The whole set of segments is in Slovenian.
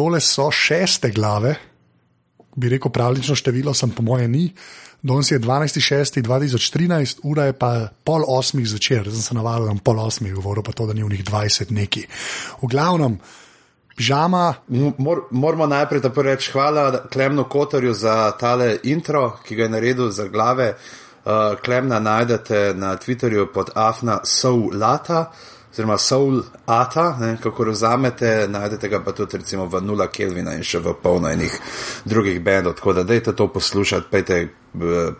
Tole so šeste glave, bi rekel pravično število, sem po moje ni. Danes je 12.6.2013, ura je pa pol osmih zvečer, zdaj sem se navadil, da je pol osmih, govoril pa to, da ni v njih 20 neki. V glavnem, pižama. Mor, moramo najprej tako reči hvala Klemnu Kotorju za tale intro, ki ga je naredil za glave. Uh, Klemna najdete na Twitterju pod afna soulata. Oziroma, soul ata, ne, kako razumete, najdete ga pa tudi recimo v Nula Kelvina in še v polno enih drugih bendov. Tako da dajte to poslušati, pejte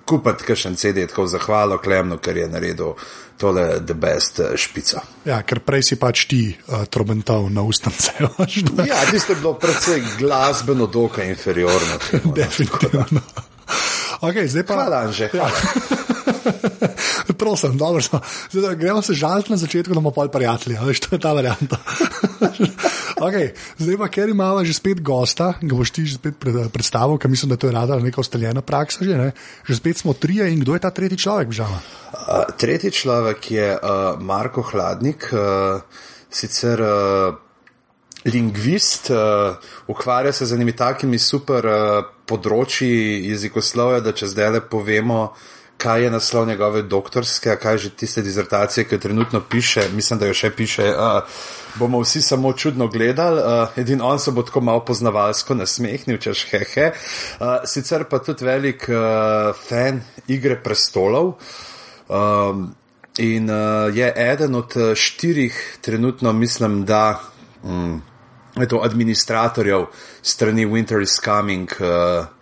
kupiti kakšen CD, tako zahvalo Klemnu, ker je naredil tole the best špico. Ja, ker prej si pač ti uh, trobental na ustnice. ja, tiste bilo predvsej glasbeno dokaj inferiorno. Definitivno. Okay, zdaj pa. Hvala, že. Hvala. Prosim, dobro. Zdaj, gremo se žaliti na začetku, da bomo pol prijatelji. Veš, to je ta varianta. okay, zdaj pa, ker imamo že spet gosta, ga boš ti že spet predstavil, ker mislim, da to je rada neka ustaljena praksa. Že, ne? že spet smo trije in kdo je ta tretji človek, žal? Uh, tretji človek je uh, Marko Hladnik, uh, sicer. Uh, Lingvist, uh, ukvarja se z enimi takimi super uh, področji jezikoslovja, da če zdaj le povemo, uh, kaj je naslov njegove doktorske, kaj že tiste dizertacije, ki jo trenutno piše, mislim, da jo še piše. Uh, bomo vsi samo čudno gledali, uh, edin on se bo tako malo poznavalsko nasmehnil, češ hehe. Uh, sicer pa tudi velik uh, fan igre prestolov. Um, in uh, je eden od štirih, trenutno mislim, da um, je to administratorjev strani Winter is Coming. Uh,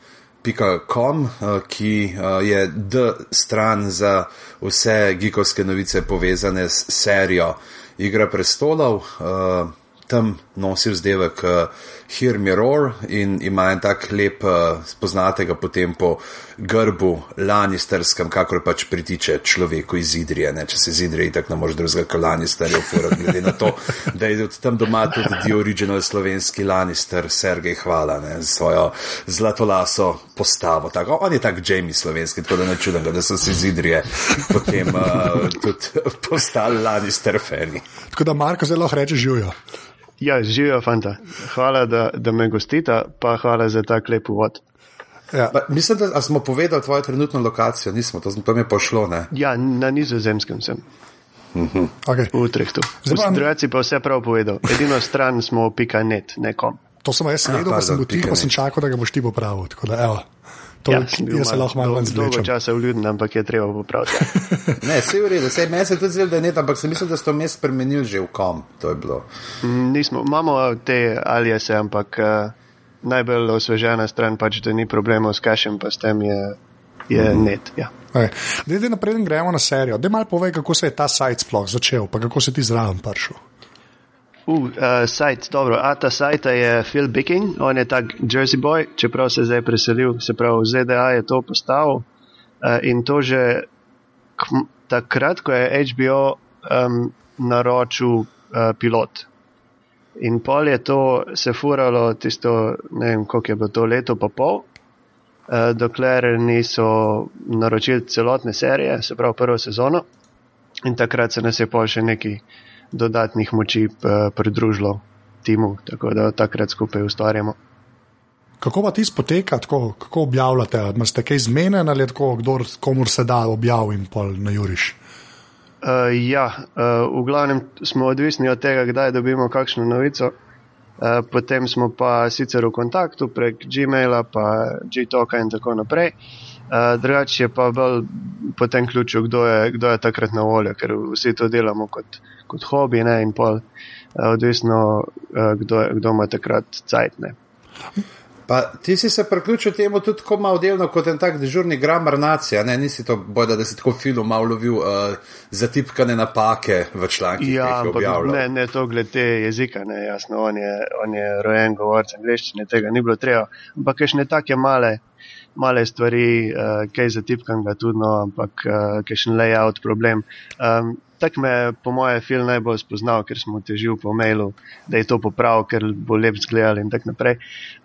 Pika.com, eh, ki eh, je D stran za vse gigovske novice povezane s serijo Igra prestolov. Eh, tam nosi vzdevek Hear Me Roar in ima en tak lep, spoznate ga potem po grbu Lannisterskem, kakor pač pritiče človeku iz Idrije. Ne? Če se iz Idrije tako ne moreš drugega kot Lannisterjev, glede na to, da je tam doma tudi The Original slovenski Lannister, Sergej Hvala, ne? z svojo zlatolaso postavo. Tako, on je tak Jamie slovenski, tako da ne čudem, da so se iz Idrije potem uh, tudi postali Lannister fani. Tako da Marko zelo reče živijo. Ja, živijo, fanta. Hvala, da, da me gostita, pa hvala za ta lep uvod. Ja. Pa, mislim, da smo povedali tvojo trenutno lokacijo, nismo, to, to mi je pošlo. Ne? Ja, na nizozemskem sem. -huh. okay. V Utrehtu. Drugače pa vse prav povedal. Edino stran smo pika net, nekom. To sem jaz sledil, pa sem bil tiho, pa sem čakal, da ga boš ti popravil. To ja, jaz se lahko malo zmedem. Dolgo časa vljudem, ampak je treba popraviti. ne, vse je v redu, meni se tudi zdi, da je net, ampak sem mislil, da ste vmes spremenili že v kom. To je bilo. Mm, nismo, imamo te alijese, ampak. Uh, najbolj osvežena stran, pač, da ni problemov s kašem, pa s tem je, je mm -hmm. net. Ja. Zdaj, okay. naprej gremo na serijo. Da malo povej, kako se je ta sajt sploh začel, pa kako se ti zraven prišel. Uh, uh, sajt, dobro. A ta sajt je Phil Bicking, on je tak Jersey boy, čeprav se je zdaj preselil, se pravi, ZDA je to postavil. Uh, in to že takrat, ko je HBO um, naročil uh, pilot. In pol je to se furalo, tisto, ne vem, koliko je bilo to leto, pa pol, eh, dokler niso naročili celotne serije, se pravi prvo sezono. In takrat se nas je pol še neki dodatnih moči eh, pridružilo timu, tako da takrat skupaj ustvarjamo. Kako pa ti spoteka, tako, kako objavljate? Imate kaj zmeden ali tako, kdo komur se da objaviti in pol na juriš? Uh, ja, uh, v glavnem smo odvisni od tega, kdaj dobimo kakšno novico. Uh, potem smo pa sicer v kontaktu prek Gmaila, pa Gtalka in tako naprej. Uh, drugače je pa bolj po tem ključu, kdo je, kdo je takrat na voljo, ker vsi to delamo kot, kot hobi ne, in pol uh, odvisno, uh, kdo, kdo ima takrat cajt. Ne. Pa ti si se priključil temu tudi tako malo delno kot en tak dežurni gramar nacija, ne? nisi to bojda, da si tako film malo lovil uh, zatipkane napake v člankih. Ja, ampak ne, ne to glede jezika, ne, jasno, on je, on je rojen govorc angliščine, tega ni bilo treba, ampak še ne take male, male stvari, uh, kaj zatipkan ga tudi, no, ampak uh, kaj še layout problem. Um, Tak me po mojem, film najbolj spoznal, ker smo težili po mailu, da je to popravil, ker bo lep zgledal in tako naprej.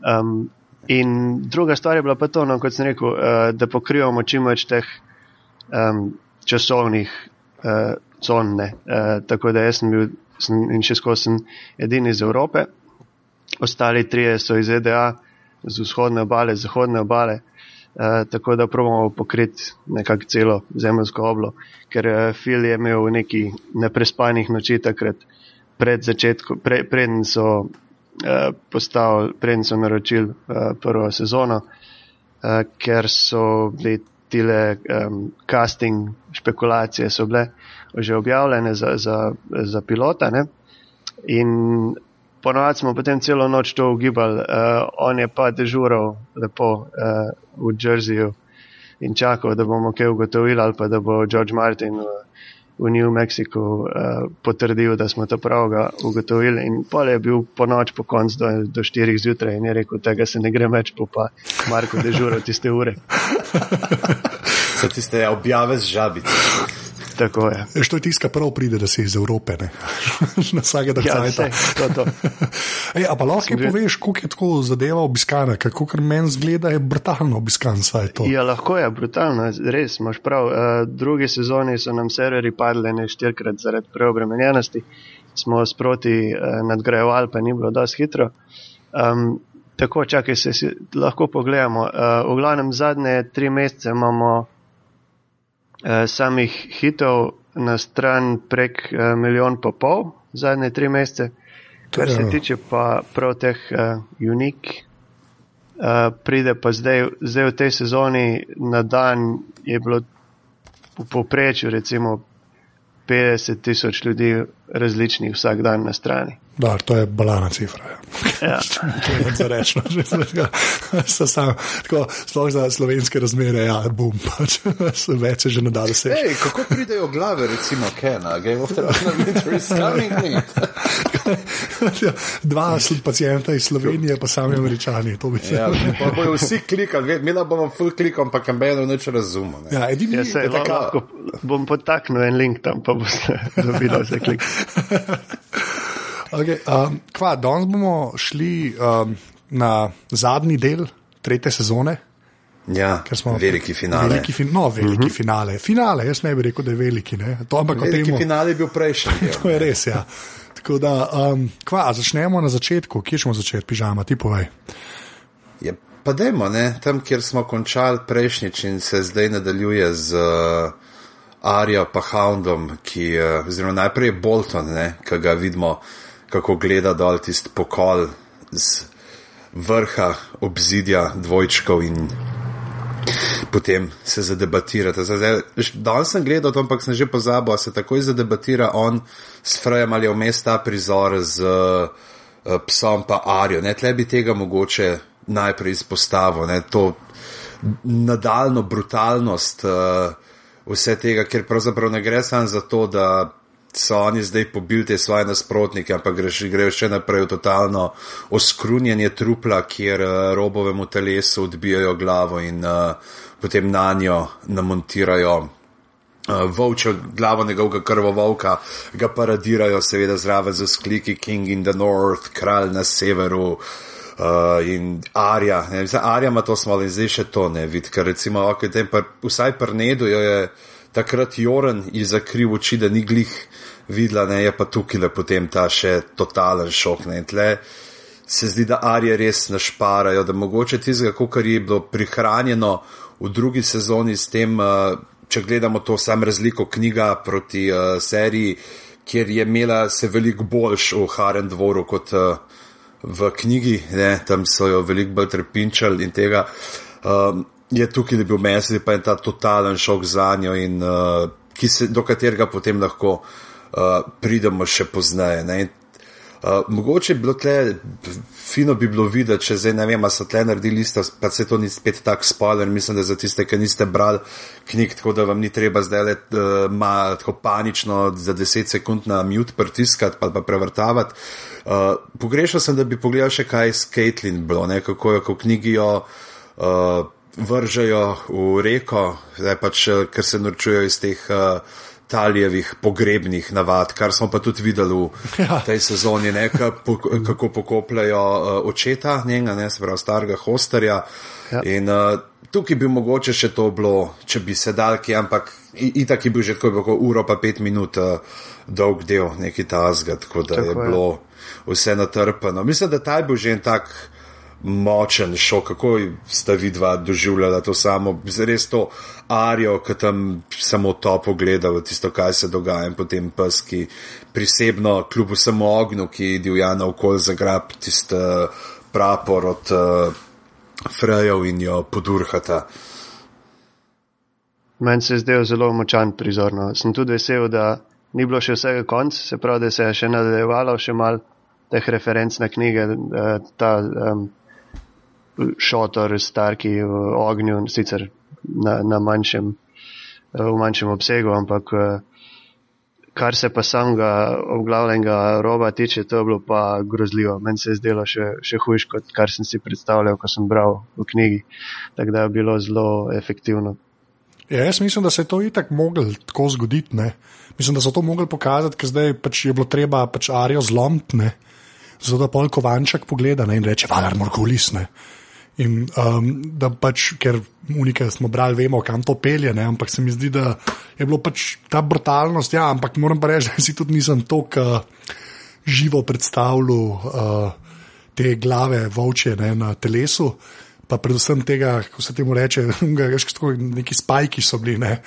Um, in druga stvar je bila pa to, no, kot sem rekel, uh, da pokrivamo čim več teh um, časovnih uh, con. Uh, tako da sem bil sem, in še skozi sem edini iz Evrope, ostali trije so iz ZDA, z vzhodne obale, zahodne obale. Uh, tako da pravimo pokriti nekako celo zemljsko oblo, ker uh, Phil je imel neki neprespanih noči takrat pred začetkom, pre, preden so uh, postavili, preden so naročili uh, prvo sezono, uh, ker so bili tile um, casting špekulacije so bile že objavljene za, za, za pilota ne? in ponovadi smo potem celo noč to ugibali, uh, on je pa dežural lepo uh, v Jerseyju in čakal, da bomo kaj ugotovili ali pa da bo George Martin v, v New Mexico uh, potrdil, da smo to pravga ugotovili in pol je bil po noč po koncu do, do 4 zjutraj in je rekel, tega se ne gre več, pa Marko dežural tiste ure. So tiste objave z žabico. Tako je. Veš, to je tiska prav pride, da si iz Evrope. Na vsake Ja, države. saj, to, to. Ej, a pa lahko Sem poveš, koliko je tako zadeva obiskana, kako kar meni zgleda, je brutalno obiskan to. Ja, lahko je, brutalno, res, imaš prav. Uh, drugi sezoni so nam serverji padli ne štirikrat zaradi preobremenjenosti, smo sproti uh, nadgrajevali, pa ni bilo dosti hitro. Um, tako, čakaj, se si, lahko pogledamo. Uh, v glavnem zadnje tri mesece imamo samih hitov na stran prek uh, milijon pa pol, zadnje tri mesece. Kar se tiče pa prav teh uh, unik, uh, pride pa zdaj, zdaj v tej sezoni na dan je bilo v povprečju recimo 50 tisoč ljudi različnih vsak dan na strani. Da, to je balana cifra. Ja. Ja. To je za reči. no, že sa sam, tako, sploh za slovenske razmere, ja, bom pač, se več se že ne da se. Ej, kako pridejo glave, recimo, Kena, Game of Thrones, is coming, mate. Dva so pacijenta iz Slovenije, pa sami američani. To bi se. Ja, pa bojo vsi klikali, mi da bomo full klikom, pa kambeno neč razumemo. ne. ja edini Ja, sej, je tako. lahko bom potaknil en link tam, pa boste dobili vse klik. Okay, um, kva, danes bomo šli um, na zadnji del tretje sezone. Ja, ker smo- veliki finale. Veliki, fin, no, veliki uh -huh. finale. Finale, jaz ne bi rekel, da je veliki. Ne? To, ampak Veliki temu- finale je bil prejšnji. To je res, ja. Tako da, um, kva, začnemo na začetku, kje smo začeti, pižama, ti povej. Je, pa dajmo, ne, tam, kjer smo končali prejšnjič in se zdaj nadaljuje z uh, Arijo pa Houndom, ki, uh, oziroma najprej je Bolton, ne, ki ga vidimo, kako gleda dol tisti pokol z vrha obzidja dvojčkov in potem se zadebatirate. Zdaj, Danes sem gledal, to, ampak sem že pozabil, se takoj zadebatira on s Frejem ali vmes ta prizor z uh, psom pa Arijo. Ne, tle bi tega mogoče najprej izpostavil, ne, to nadaljno brutalnost uh, vse tega, ker pravzaprav ne gre samo za to, da so oni zdaj pobili te svoje nasprotnike, ampak gre še- grejo še naprej v totalno oskrunjenje trupla, kjer uh, robovemu telesu odbijajo glavo in uh, potem na njo namontirajo uh, volčjo glavo njegovega krvovolka, ga paradirajo, seveda zraven z skliki King in the North, kralj na severu. Uh, in Arja, ne, zdaj Arja ima to smolo in zdaj še to ne vidi, ker recimo, okay, tem pa, vsaj prnedu jo je takrat Joren ji zakril oči, da ni glih videla, ne, je pa tukaj le potem ta še totalen šok. Ne, in tle se zdi, da Arje res našparajo, da mogoče tistega, kar je bilo prihranjeno v drugi sezoni s tem, uh, če gledamo to sam razliko knjiga proti uh, seriji, kjer je imela se veliko boljš v Haren dvoru kot uh, v knjigi, ne, tam so jo veliko bolj trpinčali in tega. Um, je tukaj je bil mesec, pa je ta totalen šok za njo in uh, se, do katerega potem lahko uh, pridemo še pozneje. Ne. Uh, mogoče bi bilo tle, fino bi bilo videti, če zdaj ne vem, so tle naredili isto, pa se to ni spet tak spoiler, mislim, da za tiste, ki niste brali knjig, tako da vam ni treba zdaj le uh, ma, tako panično za 10 sekund na mute pritiskati pa, pa prevrtavati. Uh, pogrešal sem, da bi pogledal še kaj s Caitlin bilo, ne, kako jo, kako knjigi jo uh, vržejo v reko, zdaj pač, ker se norčujejo iz teh uh, taljevih pogrebnih navad, kar smo pa tudi videli v ja. tej sezoni, ne, kako pokopljajo uh, očeta njega, ne se pravi starega hosterja. Ja. In uh, tukaj bi mogoče še to bilo, če bi se dal ki, ampak itak je bil že tako uro pa pet minut uh, dolg del neki tazga, tako da tako je, je bilo vse natrpano. Mislim, da ta je bil že en tak močen šok, kako sta vidva doživljala to samo, res to arijo, ki tam samo to pogleda v tisto, kaj se dogaja in potem peski prisebno, kljub vsemu ognju, ki divja na okolj zagrab tisti prapor od uh, frejev in jo podurhata. Meni se je zdel zelo močan prizor. No. Sem tudi vesel, da ni bilo še vsega konca, se pravi, da se je še nadaljevalo še mal teh referenc na knjige, eh, ta um, šotor, starki v ognju, sicer na, na manjšem, v manjšem obsegu, ampak kar se pa samega obglavljenega roba tiče, to je bilo pa grozljivo. Meni se je zdelo še, še hujš, kot kar sem si predstavljal, ko sem bral v knjigi. Tako da je bilo zelo efektivno. Ja, jaz mislim, da se je to itak moglo tako zgoditi. Ne? Mislim, da so to mogli pokazati, ker zdaj pač je bilo treba pač Arijo zlomiti, zato da pol kovanček pogleda ne? in reče: Valar, morgulis. In um, da pač, ker unike smo brali, vemo, kam to pelje, ne? ampak se mi zdi, da je bilo pač ta brutalnost. Ja, ampak moram pa reči, da si tudi nisem tako uh, živo predstavljal uh, te glave volče ne, na telesu. Pa predvsem tega, kako se temu reče, neki spajki so bili, ne,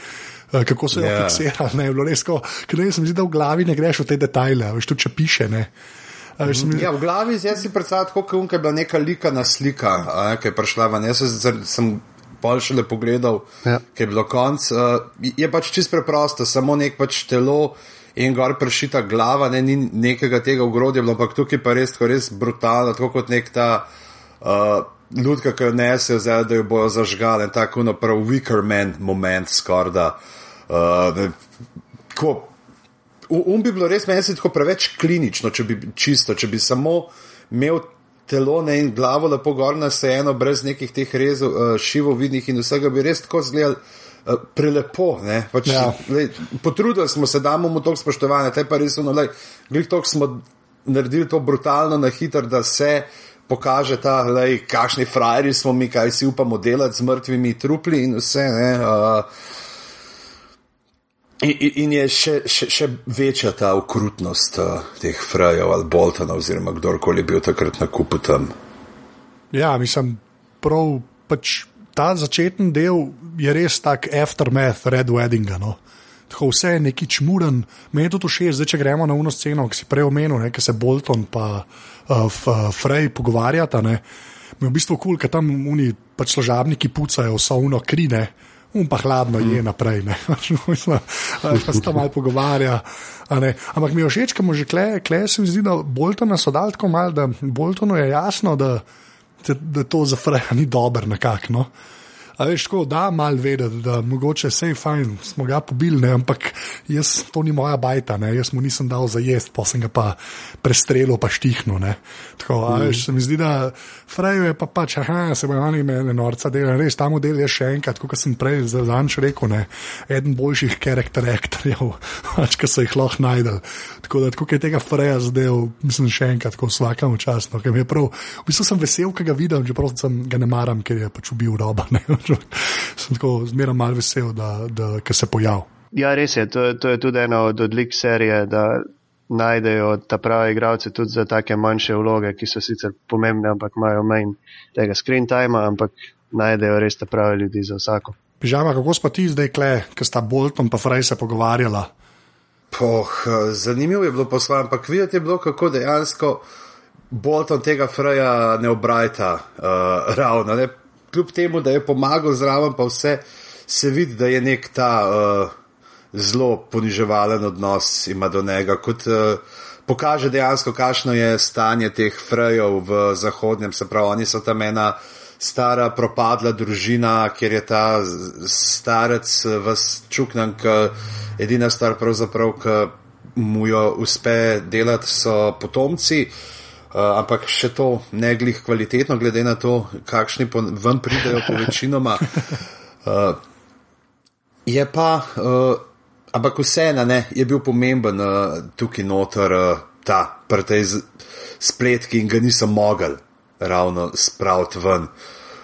uh, kako so jih yeah. Ja. fiksirali. Ne, bilo res, ker se mi zdi, da v glavi ne greš v te detajle, veš, tu če piše. Ne. Mhm. Ja, v glavi si predstavljam, kako je bila neka lika na slika, ki je prišla ven. Jaz sem pol še le pogledal, ja. ki je bilo konc. Je pač čist preprosto, samo nek pač telo in gor prešita glava, ne, ni nekega tega ogrodja, ampak tukaj pa res, res brutalno, tako kot nek ta. Uh, Ljudka, ki jo nesejo, zdaj, da jo bojo zažgali, tako na prav weaker man moment, skorda. Uh, Um bi bilo res meni se tako preveč klinično, če bi čisto, če bi samo imel telo ne, in glavo lepo gor na sejeno, brez nekih teh rezov, uh, šivov vidnih in vsega bi res tako zgledal. Uh, prelepo, pač, ja. potrudili smo se, da imamo to spoštovanje, te pa res, no, glej, to smo naredili to brutalno na hiter, da se pokaže ta, lej, kakšni frajeri smo mi, kaj si upamo delati z mrtvimi trupli in vse. Ne, uh, In, in je še, še, še večja ta okrutnost uh, teh Frejev ali Boltona, oziroma kdorkoli bil takrat na kupu tam. Ja, mislim, prav pač ta začetni del je res tak aftermath Red Weddinga. No? Tako vse je neki čmuren, meni je to všeč, zdaj če gremo na uno sceno, ki si prej omenil, ki se Bolton in uh, Frej pogovarjata. Ne? Mi je v bistvu kul, cool, ker tam oni pač služabniki pucajo vso uno krine um pa hladno je naprej. Pa se tam malo pogovarja. Ampak mi je všeč, ker mu že kleje, kleje se mi zdi, da Boltona so dal tako mal, da Boltonu je jasno, da, da to za Freja ni dober nekako. No? A veš, tako da malo vedeti, da mogoče vse je fajn, smo ga pobili, ne? ampak jaz, to ni moja bajta, ne? jaz mu nisem dal za jesti, pa sem ga pa prestrelil, pa štihnil. Tako, mm. veš, se mi zdi, da Frejo je pa pač, aha, se bojo oni meni norca delali, res ta model je še enkrat, kot sem prej za zanč rekel, ne? eden boljših karakter aktorjev, pač, ki so jih lahko najdel. Tako da, tako je tega Freja zdaj, mislim, še enkrat, ko vsakam časno, ker mi je prav, v bistvu sem vesel, ker ga vidim, čeprav sem ga ne maram, ker je pač ubil roba. Sem tako zmeraj mal vesel, da, da se pojavi. Ja, res je. To, to je tudi ena od odlik serije, da najdejo ta pravi igralce tudi za take manjše vloge, ki so sicer pomembne, ampak imajo manj tega screen time, ampak najdejo res ta pravi ljudi za vsako. Pižama, kako pa ti zdaj, kle, ki sta Bolton pa Fraj se pogovarjala? Poh, zanimivo je bilo poslovati, ampak videti je bilo, kako dejansko Bolton tega Fraja ne obrajta uh, ravno. Ne? Kljub temu, da je pomagal zraven, pa vse se vidi, da je nek ta uh, zelo poniževalen odnos ima do njega. Kot uh, pokaže dejansko, kakšno je stanje teh frejev v zahodnem, se pravi, oni so tam ena stara propadla družina, kjer je ta starec v čuknank, edina stvar pravzaprav, ki mu jo uspe delati, so potomci. Uh, ampak še to ne glih kvalitetno, glede na to, kakšni ven pridejo po večinoma. Uh, je pa, uh, ampak vseeno je bil pomemben uh, tukaj noter uh, ta prtej spletki in ga nisem mogel ravno spraviti ven.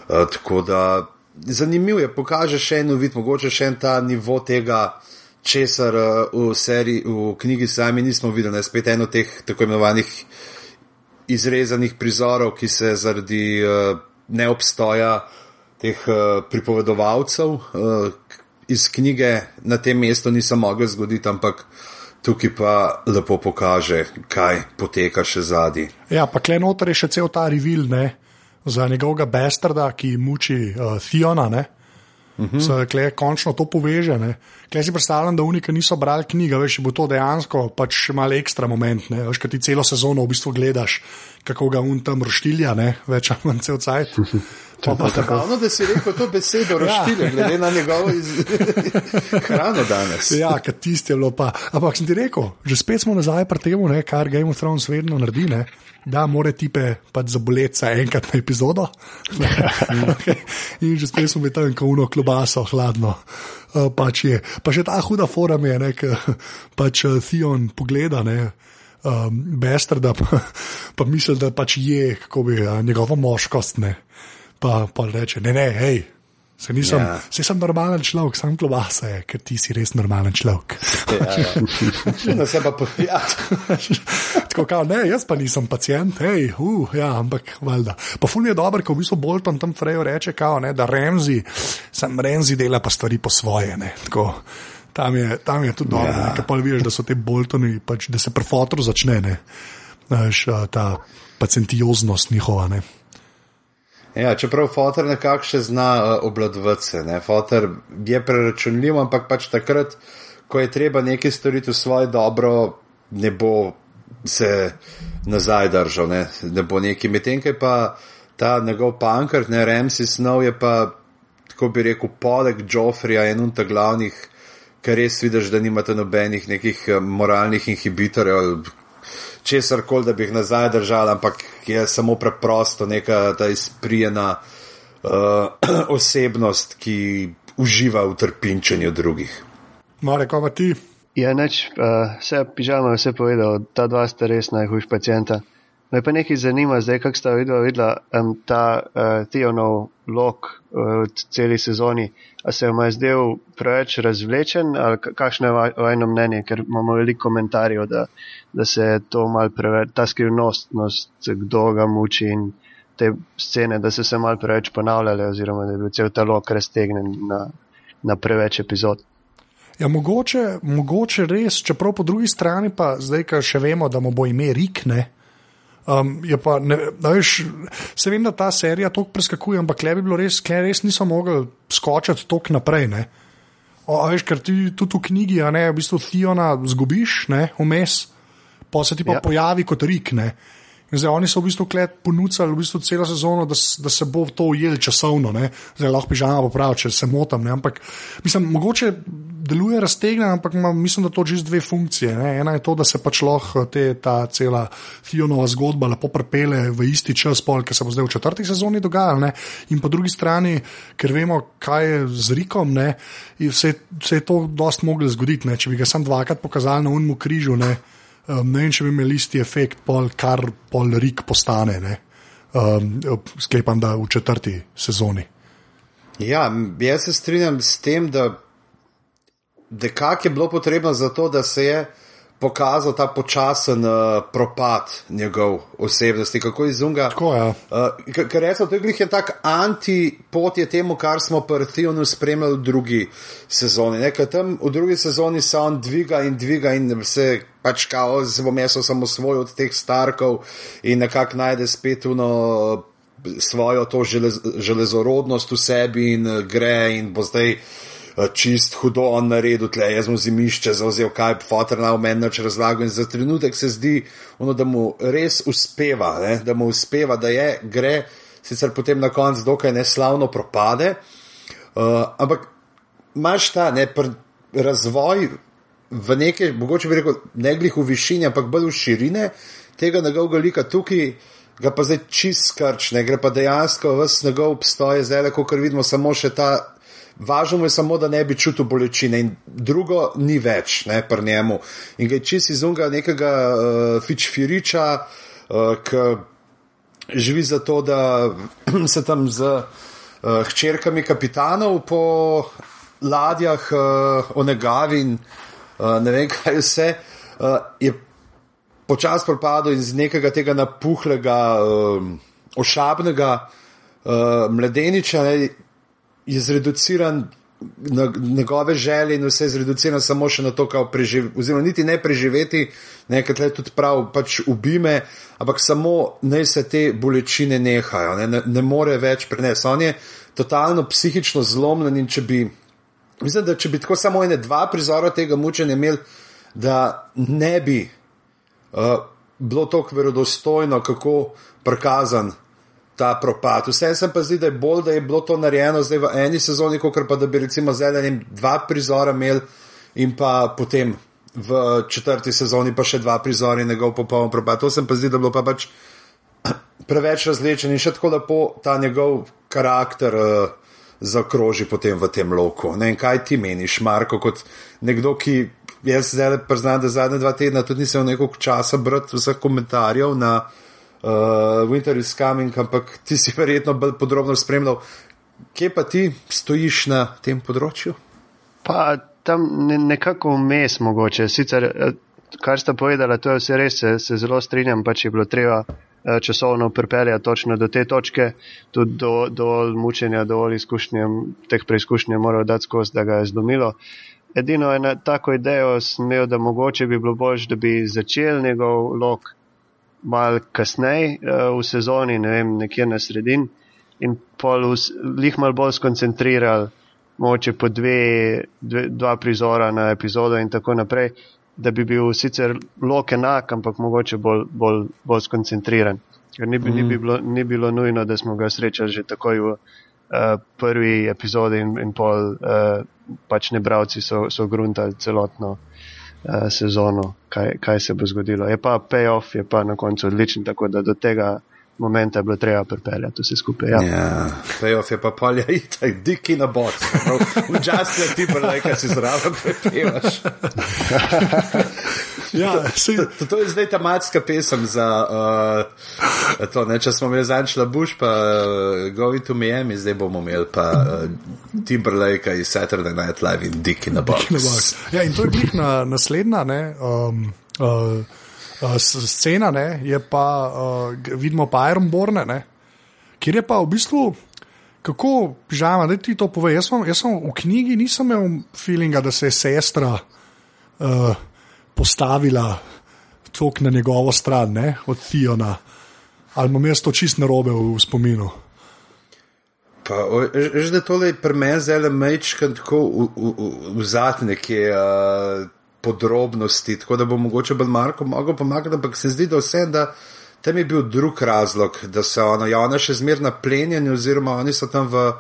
Uh, tako da zanimivo je, pokaže še eno vid, mogoče še en ta nivo tega, česar uh, v, seriji, v knjigi sami nismo videli, ne spet eno teh tako imenovanih izrezanih prizorov, ki se zaradi uh, neobstoja teh uh, pripovedovalcev uh, iz knjige na tem mestu niso mogli zgoditi, ampak tukaj pa lepo pokaže, kaj poteka še zadnji. Ja, pa kle noter je še cel ta revil, ne, za njegovega bestarda, ki muči uh, Fiona, ne. Uh -huh. Se kle končno to poveže. Ne. Kle si predstavljam, da unike niso brali knjige, veš, bo to dejansko pač še mal ekstra moment, ne. Veš, kad ti celo sezono v bistvu gledaš, kako ga un tam roštilja, ne, več ali manj cel cajt. Ravno, da si rekel to besedo, roštilja, ja. glede na njegovo iz... hrano danes. ja, kad tisti je bilo pa. Ampak sem ti rekel, že spet smo nazaj pri temu, ne, kar Game of Thrones vedno naredi, ne, da more tipe pač zaboleti se enkrat na epizodo. okay. In že spet smo tam kauno klobaso, hladno. Uh, pač je. Pa še ta huda forum je, ne, pač uh, Theon pogleda, ne. Um, Bester, da pa, pa misli, da pač je, kako bi njegova moškost, ne pa, pa reče: ne, ne, hej. Se nisem, ja. se sem normalen človek, sem klobasa, je, ker ti si res normalen človek. Ja, ja. Pa ja. Tako kao, ne, jaz pa nisem pacijent, hej, uh, ja, ampak valjda. Pa ful je dober, ko v bistvu Bolton tam Frejo reče, kao, ne, da Remzi, sem Remzi dela pa stvari po svoje, ne. Tako, tam, je, tam je tudi dobro, ja. ker pa vidiš, da so te Boltoni, pač, da se pri fotru začne, ne, Naš, ta pacientioznost njihova, ne. Ja, čeprav fotor nekako še zna uh, obladovati se. Fotor je preračunljiv, ampak pač takrat, ko je treba nekaj storiti v svoje dobro, ne bo se nazaj držal, ne, ne bo neki. Medtem, ki pa ta njegov pankrt, ne Remsi snov, je pa, tako bi rekel, poleg Joffrija en unta glavnih, ker res vidiš, da nimate nobenih nekih eh, moralnih inhibitorjev, česar koli, da bi jih nazaj držali, ampak je samo preprosto neka ta izprijena uh, osebnost, ki uživa v trpinčenju drugih. Mare, ko pa ti? Ja, neč, uh, vse pižama je vse povedal, ta dva sta res najhujš pacijenta. Me pa nekaj zanima, zdaj, kako sta videla, videla um, ta uh, Tionov lok uh, v celi sezoni. A se vam je zdel preveč razvlečen ali kakšno je vajno mnenje, ker imamo veliko komentarjev, da, da se je to mal preveč, ta skrivnostnost, kdo ga muči in te scene, da so se mal preveč ponavljale oziroma da je bil cel ta lok raztegnen na, na preveč epizod. Ja, mogoče, mogoče res, čeprav po drugi strani pa zdaj, ker še vemo, da mu bo ime Rik, ne, Um, pa, ne, veš, se vem, da ta serija tako preskakuje, ampak le bi bilo res, ker res niso mogli skočiti tako naprej. O, veš, ker ti tudi v knjigi, a ne, v bistvu Theona zgubiš, vmes, pa se ti pa ja. pojavi kot rik. Ne. Zdaj oni so v bistvu ponudili v bistvu celo sezono, da, da se bo to ujeli časovno. Ne? Zdaj lahko pižama popravi, če se motam. Ne? Ampak mislim, mogoče deluje raztegnen, ampak ima, mislim, da to že z dve funkcije. Ne? Ena je to, da se pač lahko te, ta cela Fionova zgodba lepo prepele v isti čas, pol, ki se bo zdaj v četrti sezoni dogajal. In po drugi strani, ker vemo, kaj je z Rikom, se, se je to dost moglo zgoditi. Ne? Če bi ga sam dvakrat pokazali na unmu križu. Ne? Um, ne vem, če bi imeli isti efekt, pol, kar pol rik postane. Um, sklepam, da v četrti sezoni. Ja, jaz se strinjam s tem, da, da kak je bilo potrebno za to, da se je pokazal ta počasen uh, propad njegov osebnosti, kako izunga. Tako. Ja. Uh, ker rečem, to je glih je tak antipot je temu, kar smo pri Theonu spremljali v drugi sezoni. Nekaj tam v drugi sezoni se on dviga in dviga in se pač kao, se bo meso samo svoj od teh starkov in nekako najde spet uno svojo to želez, železorodnost v sebi in gre in bo zdaj. Eh, čist hudo on naredil, tle jaz mu zimišče zauzel, kaj je fotor na meni več razlagal in za trenutek se zdi, ono, da mu res uspeva, ne? da mu uspeva, da je, gre, sicer potem na koncu dokaj neslavno propade, uh, ampak imaš ta ne, razvoj v nekaj, mogoče bi rekel, ne glih v višini, ampak bolj v širine tega njegovega lika tukaj. Ga pa zdaj čist skrč, ne gre pa dejansko, vse njegov obstoj je zdaj, kot vidimo, samo še ta Važno mu je samo, da ne bi čutil bolečine in drugo ni več, ne pri njemu. In ga je čist izunga nekega uh, fičfiriča, uh, ki živi za to, da se tam z uh, hčerkami kapitanov po ladjah uh, onegavi in uh, ne vem kaj vse, uh, je počasi propadel iz nekega tega napuhlega, uh, ošabnega uh, mladeniča. Ne, je zreduciran na njegove želje in vse je zreduciran samo še na to, kako preživeti, oziroma niti ne preživeti, nekaj tle tudi prav, pač ubime, ampak samo naj se te bolečine nehajo, ne, ne, ne more več prenesti. On je totalno psihično zlomljen in če bi, mislim, da če bi tako samo ene dva prizora tega mučenja imeli, da ne bi uh, bilo tako verodostojno, kako prikazan ta propad. Vse sem pa zdi, da je bolj, da je bilo to narejeno zdaj v eni sezoni, kot pa da bi recimo zdaj enim dva prizora imel in pa potem v četrti sezoni pa še dva prizora in njegov popoln propad. To sem pa zdi, da je bilo pa pač preveč različen in še tako lepo ta njegov karakter. Uh, Zakroži potem v tem loku. Ne, kaj ti meniš, Marko, kot nekdo, ki jaz zdaj priznam, da zadnje dva tedna tudi nisem imel nekaj časa brati vseh komentarjev na uh, uh, Winter is Coming, ampak ti si verjetno bolj podrobno spremljal. Kje pa ti stojiš na tem področju? Pa tam ne, nekako vmes mogoče. Sicer, eh, kar sta povedala, to je vse res, se, se zelo strinjam, pač je bilo treba eh, časovno pripeljati točno do te točke, tudi do, do mučenja, do izkušnje, teh preizkušnje morajo dati skozi, da ga je zlomilo. Edino eno tako idejo sem imel, da mogoče bi bilo bolj, da bi začel njegov lok malo kasneje uh, v sezoni, ne vem, nekje na sredini, in pol jih malo bolj skoncentriral, moče po dve, dve, dva prizora na epizodo in tako naprej, da bi bil sicer lok enak, ampak mogoče bolj, bolj, bolj skoncentriran. Ker ni, mm. ni, bi bilo, ni bilo nujno, da smo ga srečali že takoj v uh, prvi epizodi in, in pol uh, pač nebravci so, so gruntali celotno. Eh, sezono, kaj, kaj se bo zgodilo. Je pa payoff, je pa na koncu odličen, tako da do tega momenta je bilo treba pripeljati vse skupaj. Ja, yeah. payoff je pa polja itak, diki na bot. Včasih je ti pa nekaj, si zraven prepevaš. Ja, to, to, to je zdaj ta matska pesem za uh, to, ne, če smo imeli zančla Bush, pa uh, Go into Miami, zdaj bomo imeli pa uh, Timberlake iz Saturday Night Live in Dick in the Box. In the box. Ja, in to je bih na, naslednja, ne, um, uh, uh, scena, ne, je pa, uh, vidimo pa Ironborne, ne, kjer je pa v bistvu, kako, žama, da ti to pove, jaz sem, jaz sem v knjigi nisem imel feelinga, da se je sestra uh, postavila tok na njegovo stran, ne, od Fiona. Ali imam jaz to čist narobe v, spominu? Pa, že da tole pri meni zelo mečkam tako vzati neke uh, podrobnosti, tako da bo mogoče bolj Marko mogel pomagati, ampak se zdi, da vse, da tam je bil drug razlog, da se ona, ja, ona še zmer na plenjenju oziroma oni so tam v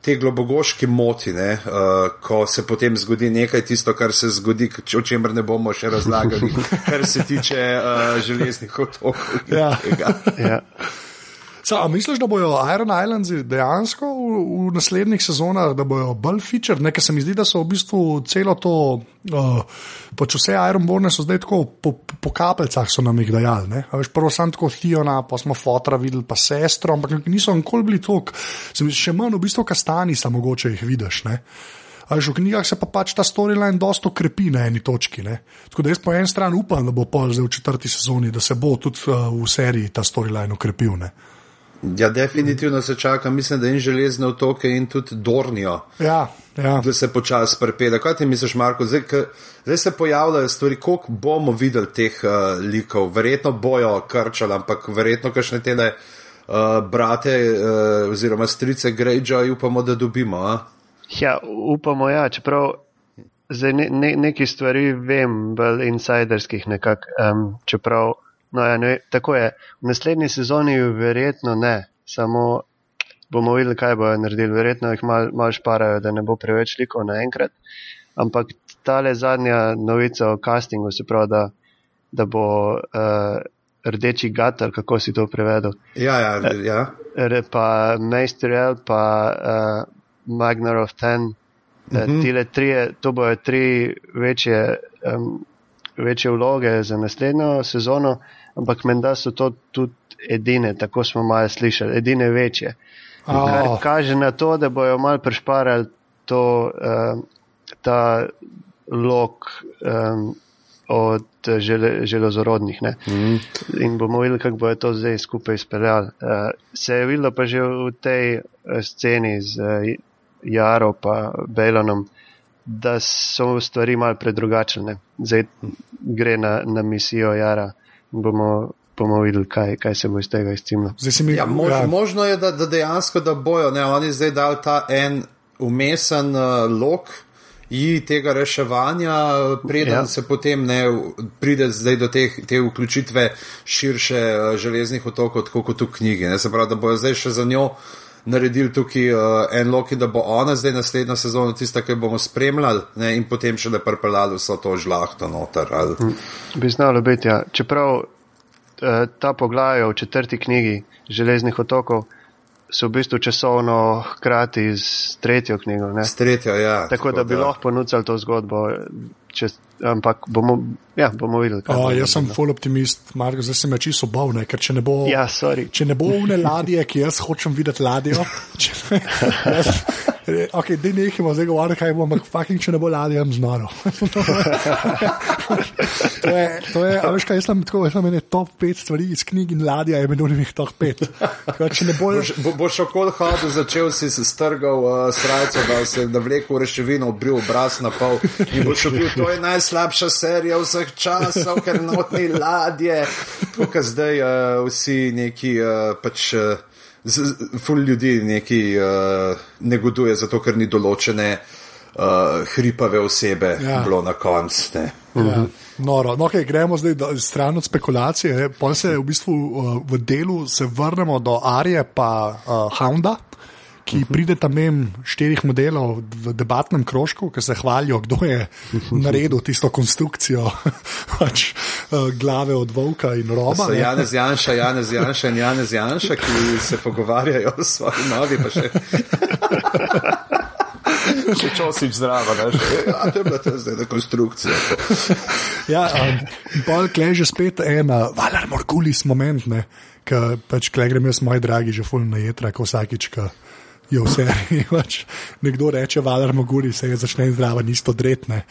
te globogoški moti, ne, uh, ko se potem zgodi nekaj tisto, kar se zgodi, o čemer ne bomo še razlagali, kar se tiče uh, železnih otokov. Ja. ja. So, misliš, da bodo Iron Islands dejansko v, v naslednjih sezonah, da bodo bolj feature? Nekaj se mi zdi, da so v bistvu celo to, uh, pač vse Ironborne so zdaj tako po, po kapeljcah so nam jih dajali. Veš, prvo sem tako Fiona, pa smo fotra videli, pa sestro, ampak niso nikoli bili tok. Še manj v bistvu kastani sa mogoče jih vidiš. Ne? Ali v knjigah se pa pač ta storyline dosto krepi na eni točki. Ne? Tako da jaz po eni strani upam, da bo pol zdaj v četrti sezoni, da se bo tudi uh, v seriji ta storyline ukrepil. Ne? Ja, definitivno se čaka, mislim, da in železne otoke in tudi Dornijo. Ja, ja. Da se počasi prepede. Kaj ti misliš, Marko? Zdaj, k, zdaj se pojavljajo stvari, koliko bomo videli teh uh, likov. Verjetno bojo krčali, ampak verjetno kašne tele uh, brate uh, oziroma strice Greyjoy upamo, da dobimo. A? Ja, upamo, ja, čeprav. Zdaj ne, ne, neki stvari vem, bolj insiderskih nekako, um, čeprav No, ja, ne, tako je. V naslednji sezoni verjetno ne, samo bomo videli, kaj bojo naredili. Verjetno jih malo mal šparajo, da ne bo preveč likov naenkrat. Ampak tale zadnja novica o castingu, se pravi, da, da bo uh, rdeči gatar, kako si to prevedel. Ja, ja, ja. Uh, pa Meister L, pa uh, Magnar of Ten. Mm -hmm. Tile tri, to bojo tri večje, um, večje vloge za naslednjo sezono, ampak menda so to tudi edine, tako smo malo slišali, edine večje. Oh. Kar kaže na to, da bojo malo prešparali to, uh, ta lok um, od žele, železorodnih. Mm. In bomo videli, kako bo to zdaj skupaj izpeljali. Uh, se je videlo pa že v tej sceni z uh, Jaro in Belonom, da so stvari malo predrugačene. Zdaj gre na, na misijo Jara in bomo. Bomo videli, kaj, kaj se bo iz tega izcimlo. Ja, mož, ja. Možno je, da, da dejansko da bojo. Ne, oni zdaj dali ta en umesen uh, lok, ji tega reševanja, preden ja. se potem ne pride do teh, te vključitve širše uh, železnih otokov, tako kot v knjigi. Ne? Se pravi, da bojo zdaj še za njo naredili tukaj uh, en lok, da bo ona zdaj naslednja sezona tista, ki bomo spremljali ne? in potem še da prepeljali vso to žlahto noter. Ali... Hm. Bi znalo biti, ja. Čeprav uh, ta poglavje v četrti knjigi železnih otokov so v bistvu časovno hkrati z tretjo knjigo. S tretjo, ja. Tako, tako da bi lahko ponudili to zgodbo, če, ampak bomo, ja, bomo videli. O, jaz sem full optimist, Marko, zdaj se me čisto bavne, ker če ne bo, ja, če ne bo une ladje, ki jaz hočem videti ladjo. Če, jaz, Ok, da nehimo zdaj govoriti, kaj bo, ampak fucking, če ne bo ladja, imam znano. to je, to je, a veš kaj, jaz sem tako, jaz sem ene top 5 stvari iz knjig in ladja je med njimi top 5. Boš bo, bo okol hodil, začel si se strgal uh, srajco, da se je vlekel reševino, obril obraz na pol in boš šel, to je najslabša serija vseh časov, ker notni ladje. Tukaj zdaj uh, vsi neki uh, pač. Uh, ful ljudi neki uh, negoduje, zato ker ni določene uh, hripave osebe ja. bilo na koncu. Ja. Noro. No, okay, gremo zdaj do, stran od spekulacije. Pa se v bistvu uh, v delu vrnemo do Arije in uh, Hounda ki pride tam mem štirih modelov v debatnem krožku, ki se hvalijo, kdo je naredil tisto konstrukcijo pač, uh, glave od Volka in Roba. Janez Janša, Janez Janša in Janez Janša, ki se pogovarjajo s svojimi novi. Če čosiš zdravo, da je to bila ta zdaj konstrukcija. ja, um, bolj kleže spet ena, valar morkulis moment, ki pač klegrem jaz, moj dragi, že fulno jedra, ko vsakič. Ka, je vse. Pač nekdo reče, valer moguri, se je začne zdravo, nisto dretne.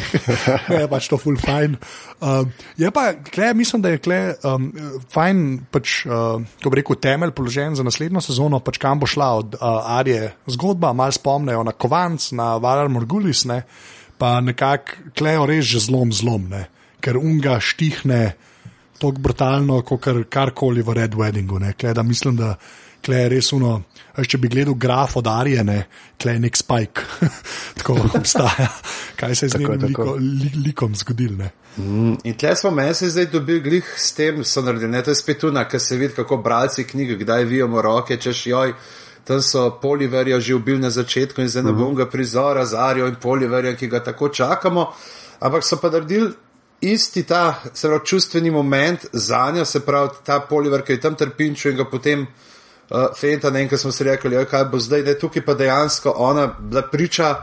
je pač to full fine. Um, je pa, kle, mislim, da je kle, um, fajn, pač, uh, ko bi rekel, temelj položen za naslednjo sezono, pač kam bo šla od uh, Arije zgodba, malo spomnejo na Kovanc, na valer moguris, ne, pa nekako klejo res že zlom, zlom, ne, ker unga štihne tako brutalno, kot kar, karkoli v Red Weddingu. Ne, kle, da mislim, da je res uno. Če bi gledal graf od Arijane, tle je nek spike, tako obstaja. Kaj se je z njim liko, li, likom zgodilo? Mm, in tle smo meni se zdaj dobili glih s tem, so naredili, ne to je spet tuna, ker se vidi, kako bralci knjige, kdaj vijemo roke, češ joj. Tam so poliverja že ubili na začetku in zdaj ne bom ga prizora z Arijo in poliverja, ki ga tako čakamo. Ampak so pa naredili isti ta pravi, čustveni moment za njo, se pravi ta poliver, ki je tam trpinčil in ga potem uh, Fenta, ne, ki smo si rekli, kaj bo zdaj, da je tukaj pa dejansko ona bila priča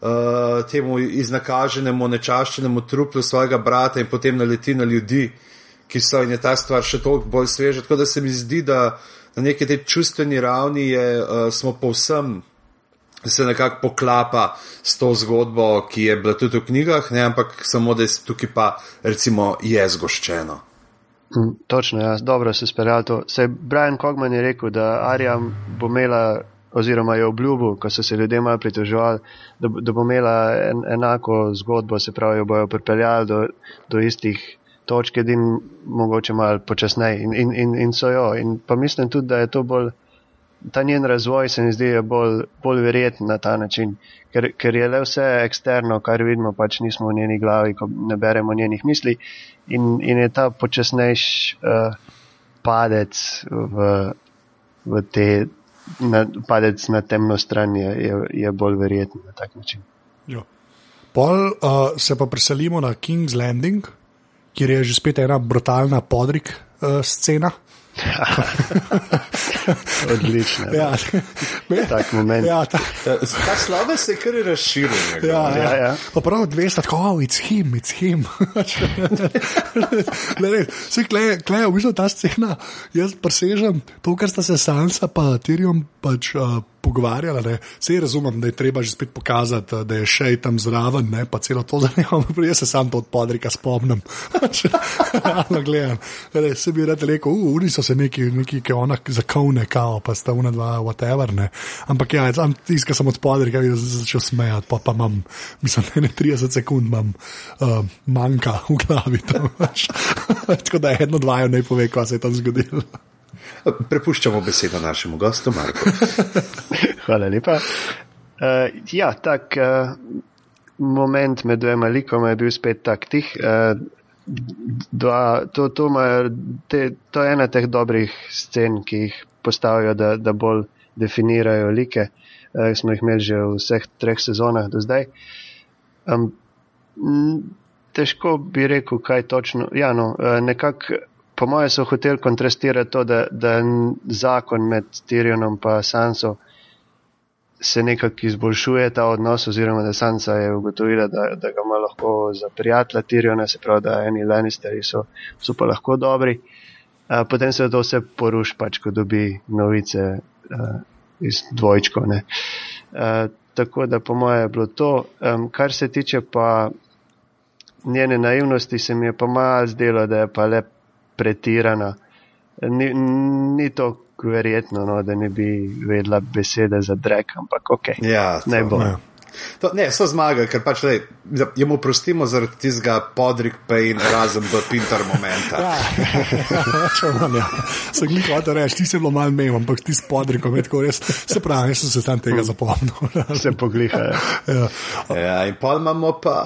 uh, temu iznakaženemu, nečaščenemu truplu svojega brata in potem naleti na ljudi, ki so in je ta stvar še toliko bolj sveža. Tako da se mi zdi, da na neki tej čustveni ravni je, uh, smo povsem. Se nekako poklapa s to zgodbo, ki je bila tudi v knjigah, ne, ampak samo da je tukaj pa, recimo, je zgoščeno. Mm, točno, ja, dobro se speljal to. Se Brian Kogman je rekel, da Arja bo imela, oziroma je obljubil, ko so se ljudje malo pritoževali, da, da bo imela en, enako zgodbo, se pravi, jo bojo pripeljali do, do istih točk, in mogoče malo počasneje. In, in, in, in so jo. In pa mislim tudi, da je to bolj ta njen razvoj se mi zdi bolj, bolj verjeten na ta način, ker, ker je le vse eksterno, kar vidimo, pač nismo v njeni glavi, ko ne beremo njenih misli in, in je ta počasnejš uh, padec v, v te. Na, padec na temno stran je, je, je bolj verjeten na tak način. Jo. Pol uh, se pa preselimo na King's Landing, kjer je že spet ena brutalna podrik uh, scena. Odlično. Ja, ne, Tak moment. Ja, ta, Ta sloves se je kar razširil. ja, ja. Ja, ja. Prav 200, tako, oh, it's him, it's him. le, le, se kle, kle, v bistvu ta scena, jaz presežem to, kar sta se Sansa pa Tyrion pač. Uh, Pogovarjala, ne. Vse razumem, da je treba že spet pokazati, da je še tam zraven, ne, pa celo to zanima. Jaz se sam to od podrika spomnim. Realno gledam. Re, se bi rad rekel, uri so se neki, neki ki ona zakovne, kao, pa sta una dva, whatever. Ne. Ampak ja, tam tiska sem od podrika, bi se začel smejati, pa, pa imam, mislim, ne 30 sekund imam uh, manjka v glavi. Tako da eno, dva, ne pove, kaj se je tam zgodilo. Prepuščamo besedo našemu gostu, Marku. Hvala lepa. Uh, ja, tak uh, moment med dvema likoma je bil spet tak tih. Uh, dva, to, to, ma, te, to je ena teh dobrih scen, ki jih postavijo, da, da bolj definirajo like. Uh, smo jih imeli že v vseh treh sezonah do zdaj. Um, težko bi rekel, kaj točno. Ja, no, uh, nekako po mojem so hoteli kontrastirati to, da, da zakon med Tyrionom in Sanso se nekako izboljšuje ta odnos, oziroma da Sansa je ugotovila, da, da ga ima lahko za prijatelja Tyriona, se pravi, da eni Lannisteri so, so pa lahko dobri. Uh, potem se to vse poruši, pač, ko dobi novice uh, iz dvojčkov. Uh, tako da po mojem je bilo to. Um, kar se tiče pa njene naivnosti, se mi je pa malo zdelo, da je pa le pretirana. Ni, ni to verjetno, no, da ne bi vedela besede za drek, ampak ok. Ja, ne bo. Ja. To, ne, so zmagali, ker pač le, jim oprostimo zaradi tistega podrik pain, razen v pintar momenta. Ja, če imam, ja. Se jih hoče reči, ti si bilo malo mem, ampak ti spodri, ko me tako res. Se pravi, jaz sem se tam tega zapomnil. Se poglihajo. Ja. Ja, in pol imamo pa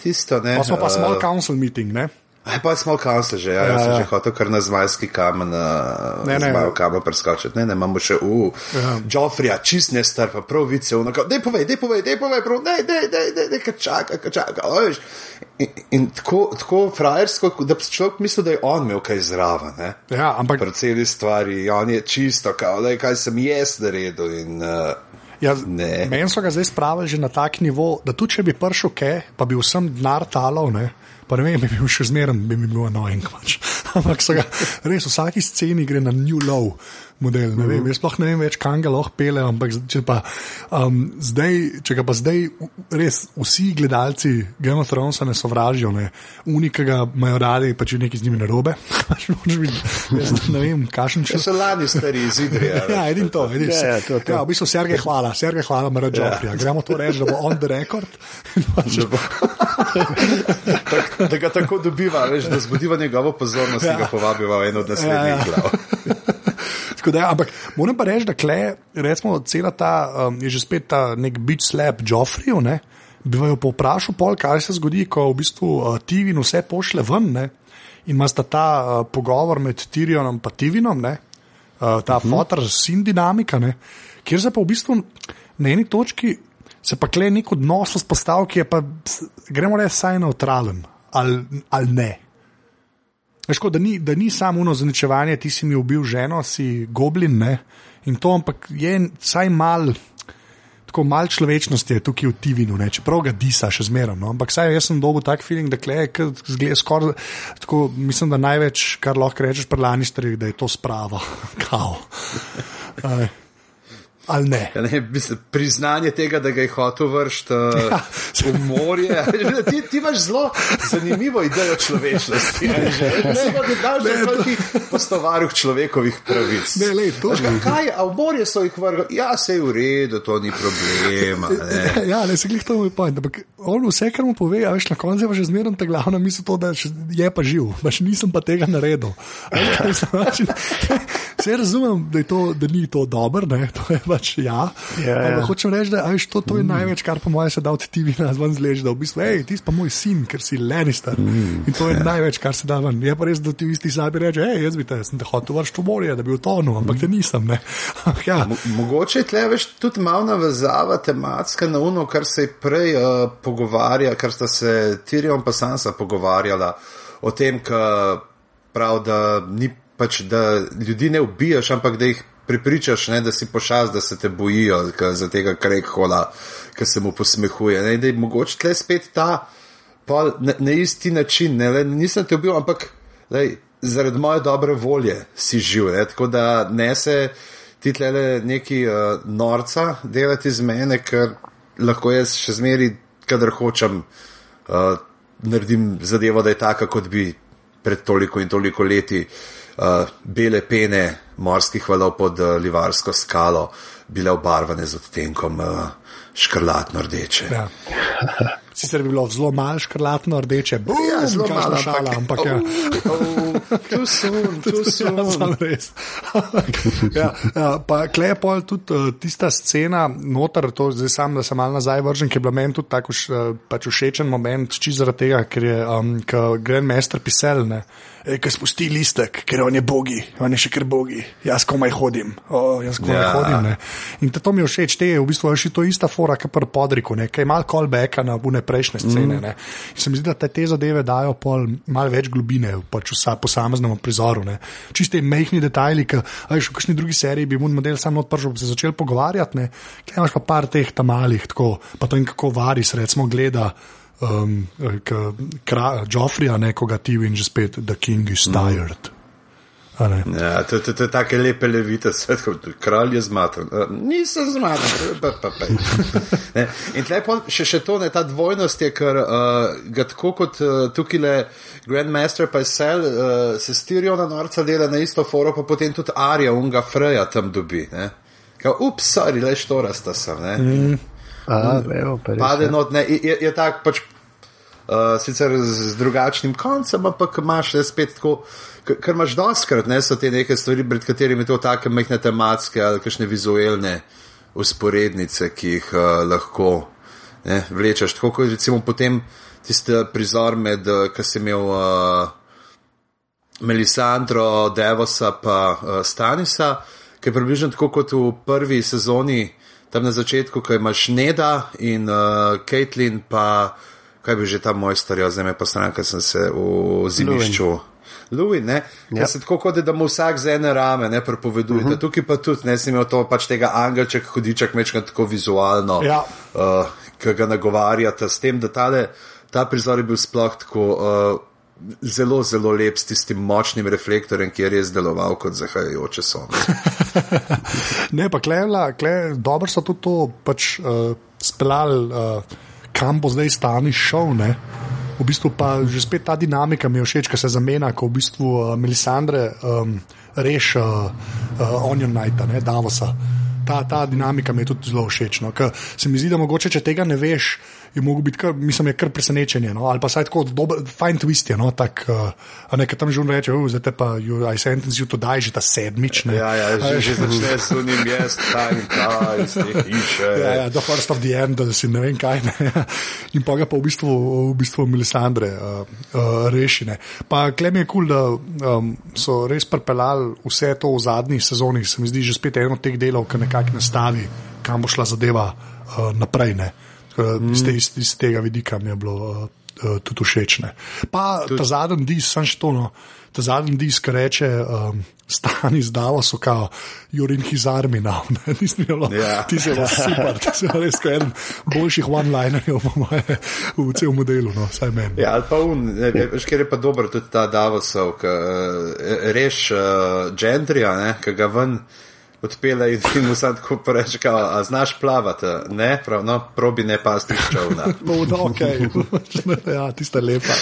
tisto, ne. Pa smo pa eh, small council meeting, ne? Aj, pa smo kancler že, ja, Ja, sem ja. že hotel kar na zmajski kamen, Ne, ne. zmajo kamen preskočiti. Ne, ne, imamo še, uh, Ja. ja. Joffrija, čist nestrpa, prav vice, unako, dej povej, dej povej, dej povej, prav, dej, dej, dej, dej, dej, kaj čaka, kaj čaka. In, in tako, tako frajersko, da bi človek mislil, da je on imel kaj zraven, ne. Ja, ampak Pri celi stvari, on je čisto, kao, dej, kaj sem jaz naredil in. Uh, ja, meni so ga zdaj spravili že na tak nivo, da tudi če bi prišel ke, pa bi vsem denar talal, ne. Pa ne vem, bi bil še zmeren, bi mi bil annoying. Pač. Ampak so ga res v vsaki sceni gre na new low model. Ne vem, jaz sploh ne vem več, kam ga lahko pele, ampak če, pa, um, zdaj, če ga pa zdaj res vsi gledalci Game of Thronesa ne sovražijo, ne, unikega imajo radi, pa če nekaj z njimi narobe. Pač Jaz ne vem, kakšen če čas. so lani stari iz Idrija. Ja, edin to, edin Ja, ja, to, to. Ja, v bistvu Sergej hvala, Sergej hvala, mora Joffrija. Gremo to reči, da bo on the record. Tak, da ga tako dobiva, veš, da zbudiva njegovo pozornost ja. in ga povabiva v eno od naslednjih Ja, ja, ja. ja. glav. Tako Da, ja, ampak moram pa reči, da kle, recimo, cela ta um, je že spet ta nek bit slab Joffriju. Ne? Bi jo povprašal, pol, kaj se zgodi, ko v bistvu uh, Tivin vse pošle ven ne? in ima sta ta uh, pogovor med Tyrionom in Tivinom, ne? uh, ta uh -huh. fotor, sin dinamika, ne? kjer se pa v bistvu na eni točki se pa kle nek odnos vzpostavil, ki je pa, gremo reči, saj neutralen ali, ali ne. Veš, ko, da, ni, da ni samo uno zaničevanje, ti si mi ubil ženo, si goblin, ne? in to, ampak je vsaj mal. Tako malo človečnosti je tukaj v Tivinu, ne? čeprav ga disa še zmeraj. No? Ampak saj jaz sem dobil tak feeling, da je skoraj tako, mislim, da največ, kar lahko rečeš pri Lanisterjih, da je to sprava. Kao. Ne. Ali ne? Ja, ne, mislim, priznanje tega, da ga je hotel vršiti uh, Ja. v morje. ti, ti imaš zelo zanimivo idejo človečnosti. Ne, že, ne, ne, daš, da ti postovarjih človekovih pravic. Ne, lej, to- Veš kaj, a v morje so jih vrgli? Ja, se je v redu, to ni problema. Ne. Ja, ne se glih to moj point. Ampak on vse, kar mu pove, a veš, na koncu je pa že zmeraj ta glavna misel, to, da je pa živ, pač nisem pa tega naredil. Vse razumem, da, to, da ni to dobro, ne, to je pač ja. Ja, ja. Ampak hočem reči, da a veš, to, to je največ, kar po mojem se da od TV nas ven zlež, da v bistvu, hej, ti si pa moj sin, ker si Lannister. In to je največ, kar se da ven. Je pa res, da ti v isti sabi reče, hej, jaz bi te, sem te hotel vršiti v morje, da bi utonil, ampak te nisem, ja, Mo- Mogoče je tle veš tudi malo navezava tematska na uno, kar se je prej uh, pogovarja, kar sta se Tirion pa Sansa pogovarjala o tem, ka prav, da, ni, pač, da ljudi ne ubijaš, ampak da jih pripričaš, ne, da si pošast, da se te bojijo za tega krekhola, ki se mu posmehuje. Ne, da je mogoče tle spet ta, pa na, na isti način, ne, le, nisem te ubil, ampak lej, zaradi moje dobre volje si živ. Ne, tako da ne se ti tle neki uh, norca delati z mene, ker lahko jaz še zmeri, kadar hočem, uh, naredim zadevo, da je taka, kot bi pred toliko in toliko leti uh, bele pene morskih valov pod uh, Livarsko skalo bile obarvane z odtenkom uh, škrlatno rdeče. Ja. Sicer bi bilo zelo malo škrlatno rdeče, bom, ja, zelo malo šala, ampak ja. Tu sem, tu sem. res. ja, ja, pa klepol tudi uh, tista scena, noter, to zdaj sam, da sem mal nazaj vržen, ki je bila meni tudi tako uh, pač všečen moment, čisto zaradi tega, ker je um, Grandmaster pisal, ki spusti listek, ker on je bogi, on je še kar bogi, jaz komaj hodim, oh, jaz komaj ja. hodim. Ne. In to mi je všeč, te je v bistvu še to ista fora, kot pri podriku, nekaj mal callbacka na bune prejšnje scene. Mm. In se mi zdi, da te, te zadeve dajo pol mal več globine pač v posameznem prizoru. Ne. Čiste mehni detajli, ki v kakšni drugi seriji bi mu model samo odprl, bi se začel pogovarjati, kaj imaš pa par teh tam malih, tako, pa to in kako varis, recimo, gleda um, Joffrija, nekoga ti in že spet, the king is tired. Mm. Ja, to, to, to je tako lepe levite, svet, kot kralj je zmatan. Uh, nisem zmatan, pa, pa, pa. ne. In lepo še, še to, ne, ta dvojnost je, ker uh, ga tako kot uh, tukaj le Grandmaster pa je sel, uh, se stirijo na norca dela na isto foro, pa potem tudi Arja, unga Freja tam dobi. Kao, ups, sorry, le štorasta sem. Mm. Pade not, ne, je, je tako pač, uh, sicer z, z drugačnim koncem, ampak imaš spet tako, ker imaš doskrat, ne, so te neke stvari, pred katerimi to take mehne tematske ali kakšne vizualne usporednice, ki jih uh, lahko ne, vlečeš. Tako kot recimo potem tiste prizor med, uh, ki si imel uh, Melisandro, Devosa pa uh, Stanisa, ki je približno tako kot v prvi sezoni tam na začetku, ko imaš Neda in uh, Caitlin, pa kaj bi že tam moj starjo, zdaj me pa stran, ker sem se v zimišču. Louis, ne, yep. Ja. se tako kot da mu vsak z ene rame ne prepoveduje. Uh mhm. -huh. Tukaj pa tudi ne smemo to pač tega angelček, hudiček, mečka tako vizualno, ja. uh, ki ga nagovarjate s tem, da tale, ta prizor je bil sploh tako. Uh, zelo, zelo lep s tistim močnim reflektorjem, ki je res deloval kot zahajajoče sonce. ne, pa klevla, kle, dobro so tudi to pač, uh, speljali, uh, kam bo zdaj stani šel. Ne? V bistvu pa že spet ta dinamika mi je všeč, ker se zamenja, ko v bistvu uh, Melisandre um, reši uh, uh, Onion Night, ne Davosa. Ta, ta dinamika mi je tudi zelo všeč. No? Se mi zdi, da mogoče, če tega ne veš, je mogel biti, kar, mislim, je kar presenečenje. No? Ali pa saj tako dober, fine twist je, no? tak, uh, nekaj tam že on reče, zdaj te pa, you, I sentence you to die, že ta sedmič. Ne? Ja, ja, že, že začne s unim jest, time, time, tiše. Ja, ja, the first of the end, da si ne vem kaj. Ne? In pa ga pa v bistvu, v bistvu Melisandre uh, uh, rešine. Pa klem je kul, cool, da um, so res prepeljali vse to v zadnjih sezonih, se mi zdi že spet eno od teh delov, ki nekako nastavi, kam bo šla zadeva uh, naprej. Ne? Mm. iz, te, iz, iz tega vidika mi je bilo uh, tudi všeč. Pa tudi. ta zadnji disk, sem štono, ta zadnji disk reče, um, stani zdavo so kao, Jurin Hizarmi, no, ti si zelo super, ti si res eden boljših one-linerjev v celem modelu, no, vsaj meni. Ja, ali pa un, veš, ker je pa dobro tudi ta Davosov, reš uh, Gendrija, ki ga ven odpele in ti mu sam tako reče, a znaš plavati, ne, prav, no, probi ne pasti čovna. no, no, ok, ja, tiste lepa.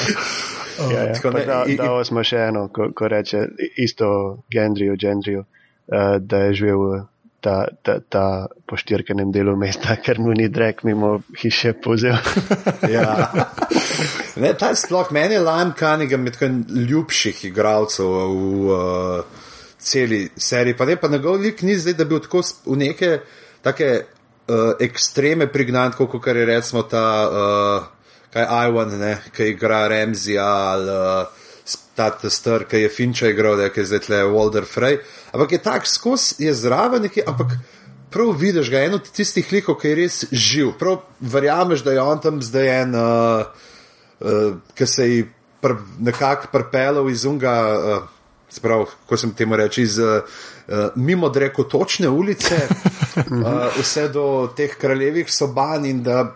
Uh, ja, ja. Da, da smo še eno, ko, ko reče isto gendriju, gendriju, uh, da je živel ta, ta, ta po štirkenem delu mesta, ker mu ni drek mimo hiše pozel. ja. Ne, ta je sploh meni Lime Cunningham med ljubših igralcev v uh, celi seriji. Pa ne, pa njegov lik ni zdaj, da bi tako v neke take uh, ekstreme prignan, kot je recimo ta, uh, kaj Iwan, ne, ki igra Remzija ali uh, ta star, ki je Finča igral, da je zdaj tle Walder Frey. Ampak je tak skos, je zraven neki, ampak. Prav vidiš ga, eno od tistih likov, ki je res živ. Prav verjameš, da je on tam zdaj en, uh, uh, ki se je pr, nekako prpelal iz unga, sprav, ko sem temu reči, iz uh, mimo reko točne ulice, uh, vse do teh kraljevih soban in da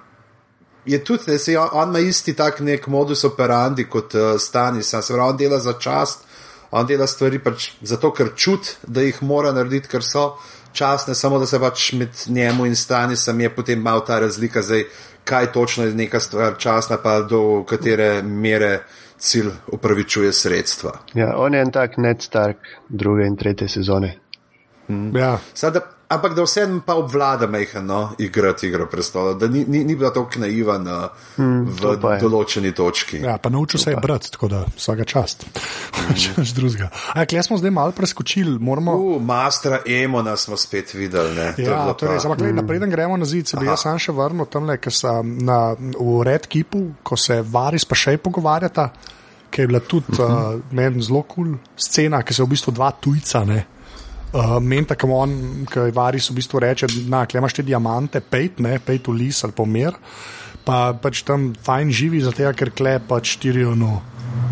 je tudi, da se on, on ima isti tak nek modus operandi kot uh, Stanis, se pravi, on dela za čast, on dela stvari pač zato, ker čut, da jih mora narediti, ker so časne, samo da se pač med njemu in Stanisom je potem mal ta razlika, zdaj, kaj točno je neka stvar časna, pa do katere mere cilj upravičuje sredstva. Ja, on je en tak Ned Stark druge in tretje sezone. Mm. Ja. Sada, ampak da vsem pa obvlada mehano igrati igro prestola, da ni, ni, ni bila tako naiva na, mm, v določeni točki. Ja, pa naučil se je brati, tako da vsaka čast. Če mm. drugega. Ampak, jaz smo zdaj malo preskočili. Moramo... Uh, Mastra Emona smo spet videli. Ne? Ja, to je res. Ampak, mm. napreden gremo na zid, se bi jaz sam še vrnil tam, ker sem na, v Red Kipu, ko se Varis pa še pogovarjata. Ki je bila tudi uh -huh. uh, meni zelo kul cool scena, ki se v bistvu dva tujca, ne, Uh, Menta, ki on, ki Varis v bistvu reče, da imaš te diamante, pejt, ne, pejt v lis ali pomer, pa pač tam fajn živi, zato ker kle pač štirijo, no,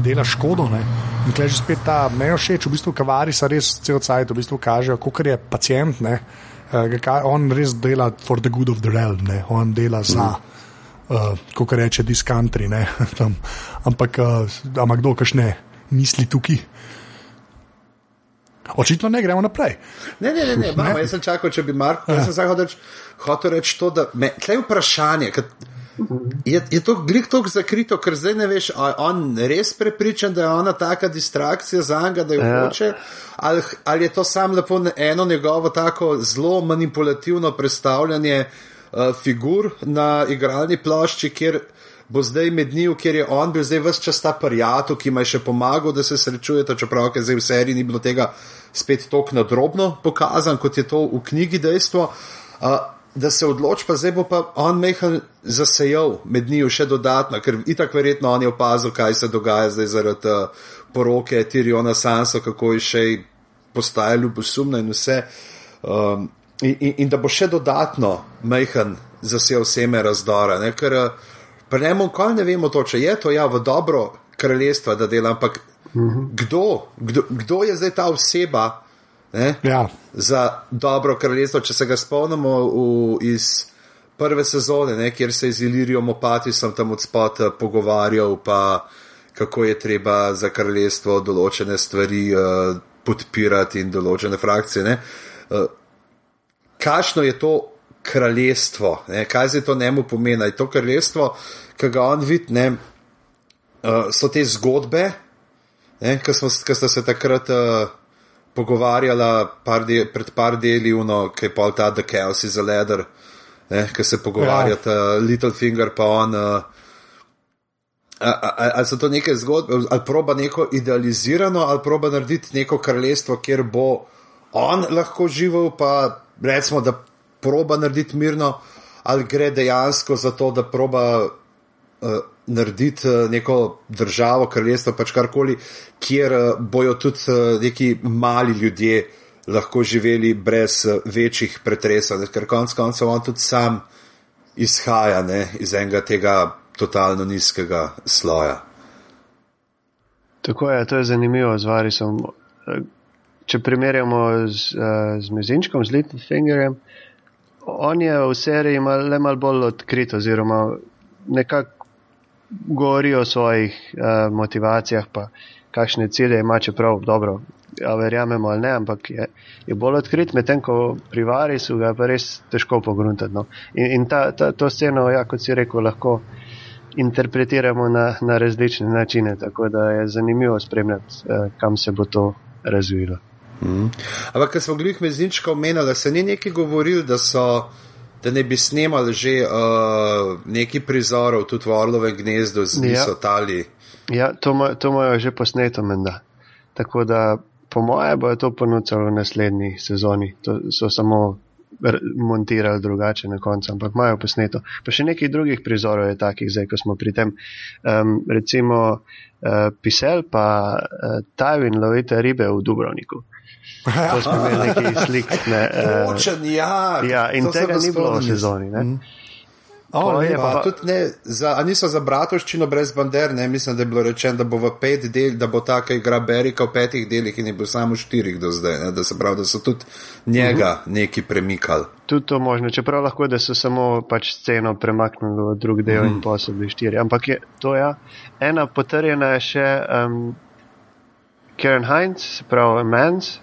dela škodo. Ne. In kle že spet ta, me je všeč, v bistvu, ki Varis res cel cajt v bistvu kaže, kako je pacijent, ne, uh, on res dela for the good of the realm, ne, on dela za. Mm. Uh, Ko reče, diskantri, ampak, uh, ampak kdo, kašne misli tukaj? Očitno ne gremo naprej. Ne, ne, ne, ne. Mamo, jaz sem čakal, če bi Marko. Ja. Jaz sem samo hotel reči to, da me, tle je vprašanje. Je, je to glik tako zakrito, ker zdaj ne veš, ali je on res prepričan, da je ona taka distrakcija za njega, da jo ja. hoče, ali, ali je to samo lepo eno njegovo tako zelo manipulativno predstavljanje uh, figur na igralni plošči, kjer bo zdaj med njim, ker je on bil zdaj vse čas ta prijatelj, ki mu je še pomagal, da se srečujete, čeprav je zdaj v seriji ni bilo tega spet tako nadrobno pokazan, kot je to v knjigi dejstvo. Uh, Da se odloči, pa zdaj bo pa on mehal zasejal med njimi še dodatno, ker itak verjetno on je opazil, kaj se dogaja zdaj zaradi uh, poroke Tiriona Sansa, kako je še postaje ljubosumna in vse. Um, in, in, in da bo še dodatno mehal zasejal vseme razdora, ne? ker uh, Ne bomo, kaj ne vemo točno, je to ja v dobro kraljestva, da dela, ampak uh. -huh. kdo, kdo, kdo je zdaj ta oseba ja. za dobro kraljestvo, če se ga spomnimo v, iz prve sezone, ne, kjer se je z Ilirijom Opatisom tam od spot eh, pogovarjal, pa kako je treba za kraljestvo določene stvari uh, podpirati in določene frakcije. Uh, Kakšno je to kraljestvo, ne? kaj se to njemu pomeni. To kraljestvo, ki ga on vidi, ne, uh, so te zgodbe, ki sta se takrat uh, pogovarjala par de, pred par deli, uno, ki je pol ta The Chaos is a Leather, ki se pogovarjata ja. Littlefinger pa on. Uh, Ali so to neke zgodbe, ali proba neko idealizirano, ali proba narediti neko kraljestvo, kjer bo on lahko živel, pa recimo, da proba narediti mirno, ali gre dejansko za to, da proba uh, narediti uh, neko državo, kraljestvo, pač karkoli, kjer uh, bojo tudi uh, neki mali ljudje lahko živeli brez uh, večjih pretresov, ker konec koncev on tudi sam izhaja ne, iz enega tega totalno nizkega sloja. Tako je, to je zanimivo z Varisom. Če primerjamo z, z Mezinčkom, z Littlefingerjem, uh, on je v seriji mal, le malo bolj odkrit, oziroma nekako govori o svojih uh, motivacijah, pa kakšne cilje ima, čeprav dobro, ja, verjamemo ali ne, ampak je, je bolj odkrit, medtem ko pri Varisu ga pa res težko pogruntati. No. In, in ta, ta, to sceno, ja, kot si rekel, lahko interpretiramo na, na različne načine, tako da je zanimivo spremljati, uh, kam se bo to razvilo. Mm. Ampak, ker smo glih mezinčka omenjali, se ni neki govorili, da, da ne bi snemali že uh, neki prizorov tudi v Orlovem gnezdu z. Ja, ja to imajo že posneto, menda. Tako da, po moje, bo to ponudilo v naslednji sezoni. To so samo montirali drugače na koncu, ampak imajo posneto. Pa še nekaj drugih prizorov je takih, zdaj, ko smo pri tem. Um, recimo, uh, pisel pa uh, Tajvin lovite ribe v Dubrovniku. To smo imeli nekaj slik. Ne, uh, Točen, ja, ja, in tega ni bilo v sezoni. Mm. O, Pol je pa- Pa, tudi ne, za, a niso za bratovščino brez bander, ne, mislim, da je bilo rečeno, da bo v pet del, da bo ta, ki igra Berika v petih delih in je bil samo v štirih do zdaj, ne, da se pravi, da so tudi njega neki premikali. Tudi to možno, čeprav lahko, da so samo pač sceno premaknili v drug del mm. in posebej štiri. Ampak je to ja. Ena potrjena je še um, Karen Heinz, se pravi Mans,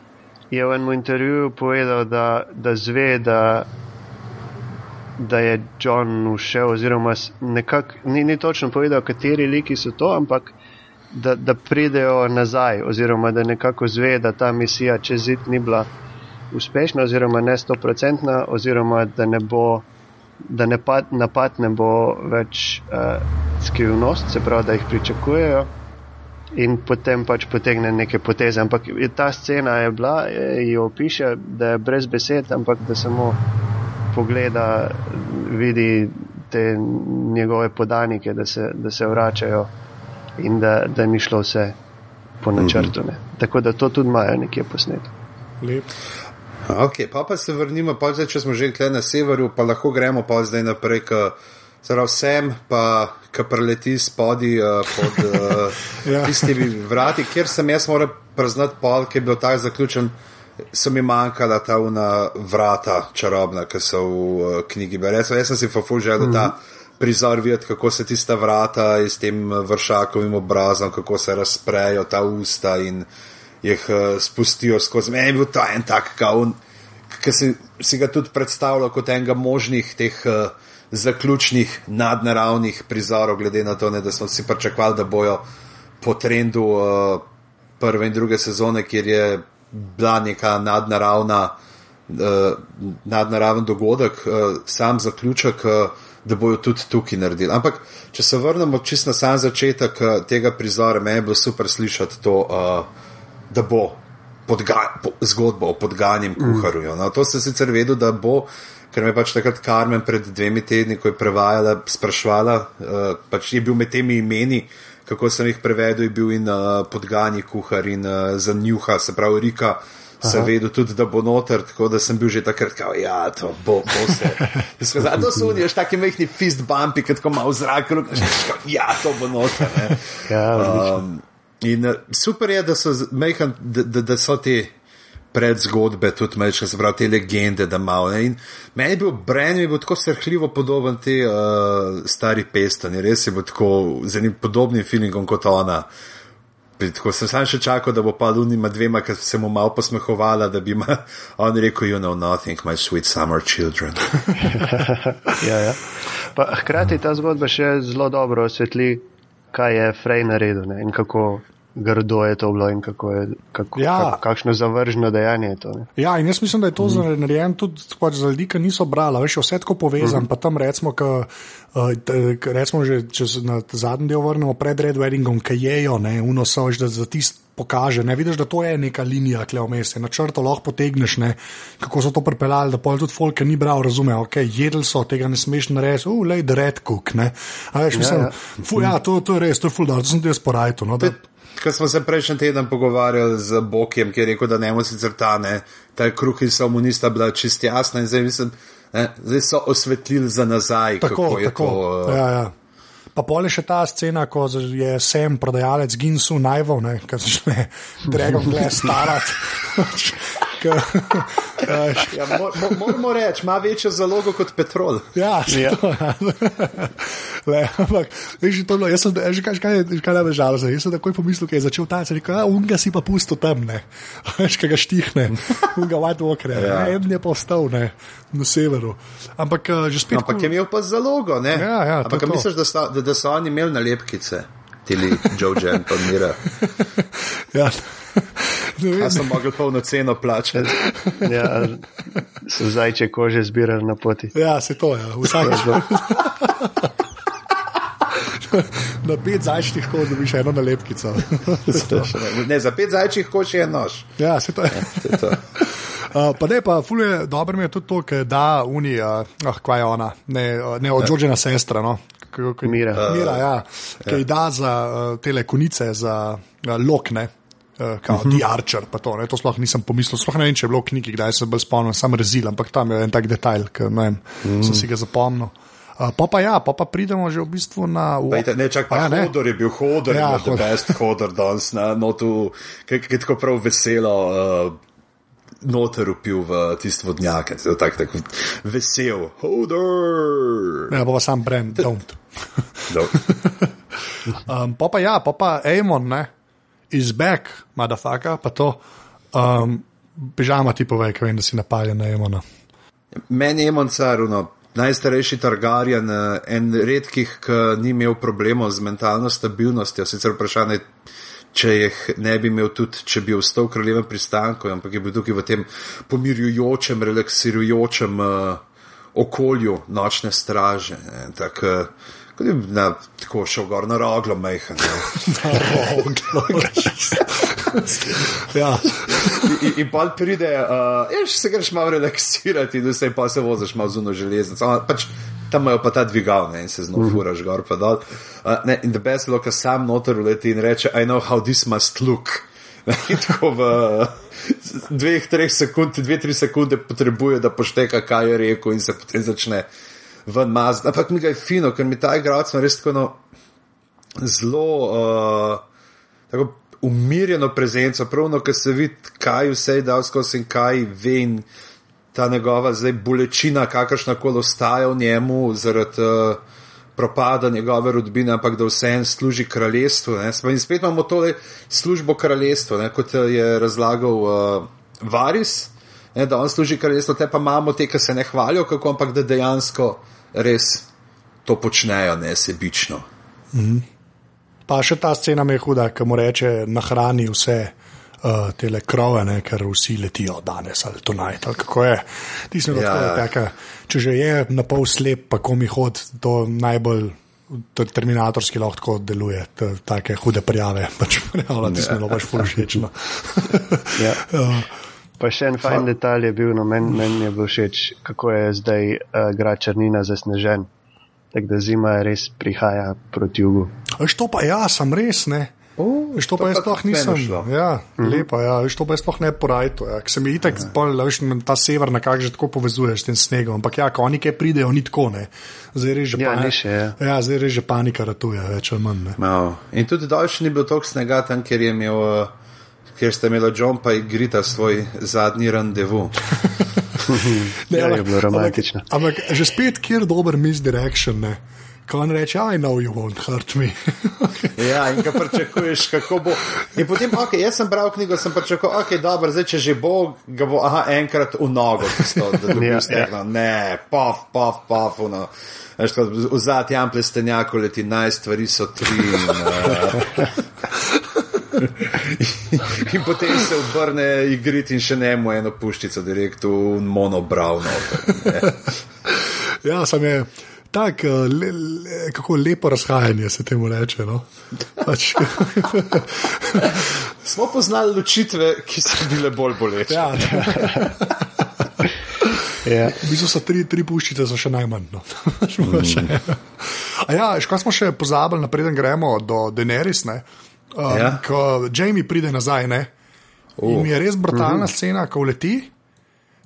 je v enem intervjuju povedal, da, da zve, da, da je John ušel, oziroma nekak, ni, ni točno povedal, kateri liki so to, ampak da, da pridejo nazaj, oziroma da nekako zve, da ta misija čez zid ni bila uspešna, oziroma ne stoprocentna, oziroma da ne bo. Da ne pad, napad ne bo več uh, skrivnost, se pravi, da jih pričakujejo, in potem pač potegne neke poteze. Ampak ta scena je bila, jo opiše, da je brez besed, ampak da samo pogleda, vidi te njegove podanike, da se, da se vračajo in da, da ni šlo vse po načrtu. Ne. Tako da to tudi imajo nekje posneto. Lep. Ok, pa pa se vrnimo, pa zdaj, če smo že tle na severu, pa lahko gremo pa zdaj naprej, k zdrav sem, pa ki preleti spodi uh, pod uh, Ja. tistimi vrati, kjer sem jaz moral priznati pol, ki je bil tak zaključen, so mi manjkala ta una vrata čarobna, ki so v uh, knjigi. Recimo, jaz sem si fa ful želel mm -hmm. ta prizor videti, kako se tista vrata s tem vršakovim obrazom, kako se razprejo ta usta in jih uh, spustijo skozi. Meni je bil ta en tak ki si, si ga tudi predstavljal kot enega možnih teh uh, zaključnih nadnaravnih prizorov, glede na to, ne, da smo si pričakovali, da bojo po trendu uh, prve in druge sezone, kjer je bila neka nadnaravna, uh, nadnaraven dogodek, uh, sam zaključek. Uh, Da bojo tudi tukaj naredili. Ampak, če se vrnemo čisto na sam začetek uh, tega prizora, meni je bilo super slišati to, uh, da bo podga, po, zgodba o podganjem kuharju. No, to sem sicer vedel, da bo, ker me je pač takrat Karmen pred dvemi tedni, ko je prevajala, sprašvala, uh, pač je bil med temi imeni, kako sem jih prevedel, je bil in uh, podganji kuhar in uh, za njuha, se pravi Rika. Sem vedel tudi, da bo noter, tako da sem bil že takrat, da ja, to bo, bo se. Skazal, to so unijo, taki mehki fist bumpi, ki tako malo v zraku, rekel, ja, to bo noter. Ne. Ja. Um, in super je, da so, mejhan, da, da, da so te predzgodbe, tudi mečke, se pravi, te legende, da malo. Ne. In meni je bil Bren, je bil tako srhljivo podoben te uh, stari pestani, res je bil tako z enim podobnim feelingom kot ona. Tako sem sam še čakal, da bo pa Lunima dvema, ker se mu malo posmehovala, da bi ma, on rekel, you know nothing, my sweet summer children. Ja, ja. Pa, hkrati ta zgodba še zelo dobro osvetli, kaj je Frey naredil ne, in kako grdo je to bilo in kako je, kako, Ja. kak, kakšno zavržno dejanje je to. Ne. Ja, in jaz mislim, da je to mm. narejeno tudi pač za ljudi, ki niso brali, veš, vse tako povezano. Mm. Pa tam recimo, ka, uh, k- recimo že če se na zadnji del vrnemo pred Red Weddingom, ki jejo, ne, uno so, da za tist pokaže, ne vidiš, da to je neka linija, ki je vmes, na črto lahko potegneš, ne, kako so to pripeljali, da pol tudi folk, ki ni bral, razume, ok, jedli so, tega ne smeš narediti, uh, lej, the red cook, ne. A veš, mislim, ja, ja. Fu, ja to, to je res, to je full to sem ti jaz porajto, no, da, Ker smo se prejšnji teden pogovarjali z Bokjem, ki je rekel, da ne mu sicer ta ne, ta kruh in so mu nista bila čist jasna in zdaj mislim, ne, zdaj so osvetlili za nazaj, Tako, je tako. to. Uh, Ja, ja. Pa pol je še ta scena, ko je sem prodajalec Ginsu najval, ki začne Dragon Glass starati. Veš, Ja, mo, mo, moramo reči, ima večjo zalogo kot petrol. Ja, Ja. ja. Le, ampak, veš, to je bilo, jaz sem, že kaj, kaj, kaj je žalostno. Jaz sem takoj pomislil, da je začel ta cel, rekel, unga si pa pusto tam, ne, veš, kaj ga štihne, unga White Walker, Ja. en je pa ostal, ne, na severu. Ampak eh, že spet. Ampak je imel pa zalogo, ne? Ja, ja, to Ampak a to. misliš, da so, da, da so oni imeli nalepkice, tili Joe Jen, pa Mira. Ja. Jaz sem mogel polno ceno plačati. Ja, so zajče kože zbirali na poti. Ja, se to je, vsak dan. Na pet zajčnih kož dobiš eno nalepkico. Ne, za pet zajčjih koč je nož. ja, se to je. To je to. Uh, pa ne, pa fulje, dobro mi je tudi to, ker da uni, uh, oh, kaj je ona, ne, uh, ne od Džođena sestra, no. Kako- kako- Mira. Mira, ja, ki ji da za uh, tele konice, za uh, lokne. Uh, kao, uh -huh. The Archer, pa to, ne, to sploh nisem pomislil. Sploh ne vem, če je bilo v knjigi, kdaj se bolj spomnim, sam rezil, ampak tam je en tak detajl, ki ne vem, -huh. sem si ga zapomnil. Uh, pa pa ja, pa pa pridemo že v bistvu na. Pejte, ne, čak, pa ja, ja, hodor je bil hodor, ja, the best hodor danes na notu, ki je tako prav veselo. Uh, Noter upil v tisti vodnjak, tako tak, tak, vesel, hodor. Ja, pa, pa sam brend, don't. um, pa pa ja, pa pa Amon, ne, is back, madafaka, pa to. Um, Pižama ti pove, kaj vem, da si napaljen na Amona. Meni je Amon caruno, najstarejši Targaryen, en redkih, ki ni imel problemov z mentalno stabilnostjo, sicer vprašanje če jih ne bi imel tudi, če bi ostal v kraljevem pristanku, ampak je bil tukaj v tem pomirjujočem, relaksirajočem uh, okolju nočne straže. Tak, uh, Kot je na, tako šel gor na roglo, mehen. na roglo. ja. in, in pa pride, uh, ja, se greš malo relaksirati, da se pa se voziš malo zuno železnico. Pač, tam imajo pa ta dvigal ne, in se znova uh -huh. furaš gor pa dol. Uh, ne, in da best loka sam noter uleti in reče, I know how this must look. In tako v dveh, treh sekund, dve, tri sekunde potrebuje, da pošteka, kaj je rekel, in se potem začne ven mazati. Ampak mi ga je fino, ker mi ta igralec res tako no, zelo uh, umirjeno prezenco, pravno, ker se vidi, kaj vse je dal skozi in kaj ve. In, ta njegova zdaj bolečina, kakršna koli ostaja v njemu zaradi uh, propada njegove rodbine, ampak da vse en služi kraljestvu. Ne. In spet imamo tole službo kraljestvu, ne, kot je razlagal uh, Varis, ne, da on služi kraljestvu, te pa imamo te, ki se ne hvalijo, kako, ampak da dejansko res to počnejo, ne sebično. -hmm. Pa še ta scena mi je huda, ki mu reče, nahrani vse uh, te krove, ne, ker vsi letijo danes ali kako je? Ja, ja. Taka, če že je na pol slep, pa ko mi hod, to najbolj. To terminatorski lahko deluje, tako hude prijave, pač prijavljati, da smo pač fulšečno. ja. uh, pa še en fajn detalj je bil, no meni men je bil všeč, kako je zdaj uh, grad Črnina zasnežen. Tako da zima res prihaja proti jugu. Veš to pa ja, sem res ne. Uh, to, to pa jaz sploh nisem. Ja, mm -hmm. lepa, ja, to pa jaz sploh ne porajto. Ja. Se mi itek, ja. ta sever nekako že tako povezuje s tem snegom. Ampak ja, ko oni kaj pridejo, ni tako. Ne. Zdaj reže ja, panika. Ja. Ja, zdaj reže panika, ratuje več ali manj. No. In tudi daljši ni bil toliko snega tam, ker je imel. Ker ste imeli John pa igrita svoj zadnji randevu. ne, ja, je bilo romantično. Ampak že spet, kjer dober misdirection. Ne ko on reče, I know you won't hurt me. ja, in kaj pričakuješ, kako bo. In potem, ok, jaz sem bral knjigo, sem pričakoval, ok, dobro, zdaj če že bo, ga bo, aha, enkrat v nogo, tisto, da bi bil steklo. Ne, paf, paf, paf, no. V zadnji ampli stenjaku leti naj stvari so tri. in potem se obrne igrit in še ne mu eno puščico direkt v monobravno. ja, sem je tako eh, le, le, kako lepo razhajanje se temu reče. No? Pač. Smo poznali ločitve, ki so bile bolj boleče. Ja, ja. V bistvu so tri, tri puščice, so še najmanj. No. mm. ja, kaj smo še pozabili, napreden gremo do Denerys, um, ja. ko Jamie pride nazaj. Ne? Uh. In je res brutalna uh mhm. -huh. scena, ko leti,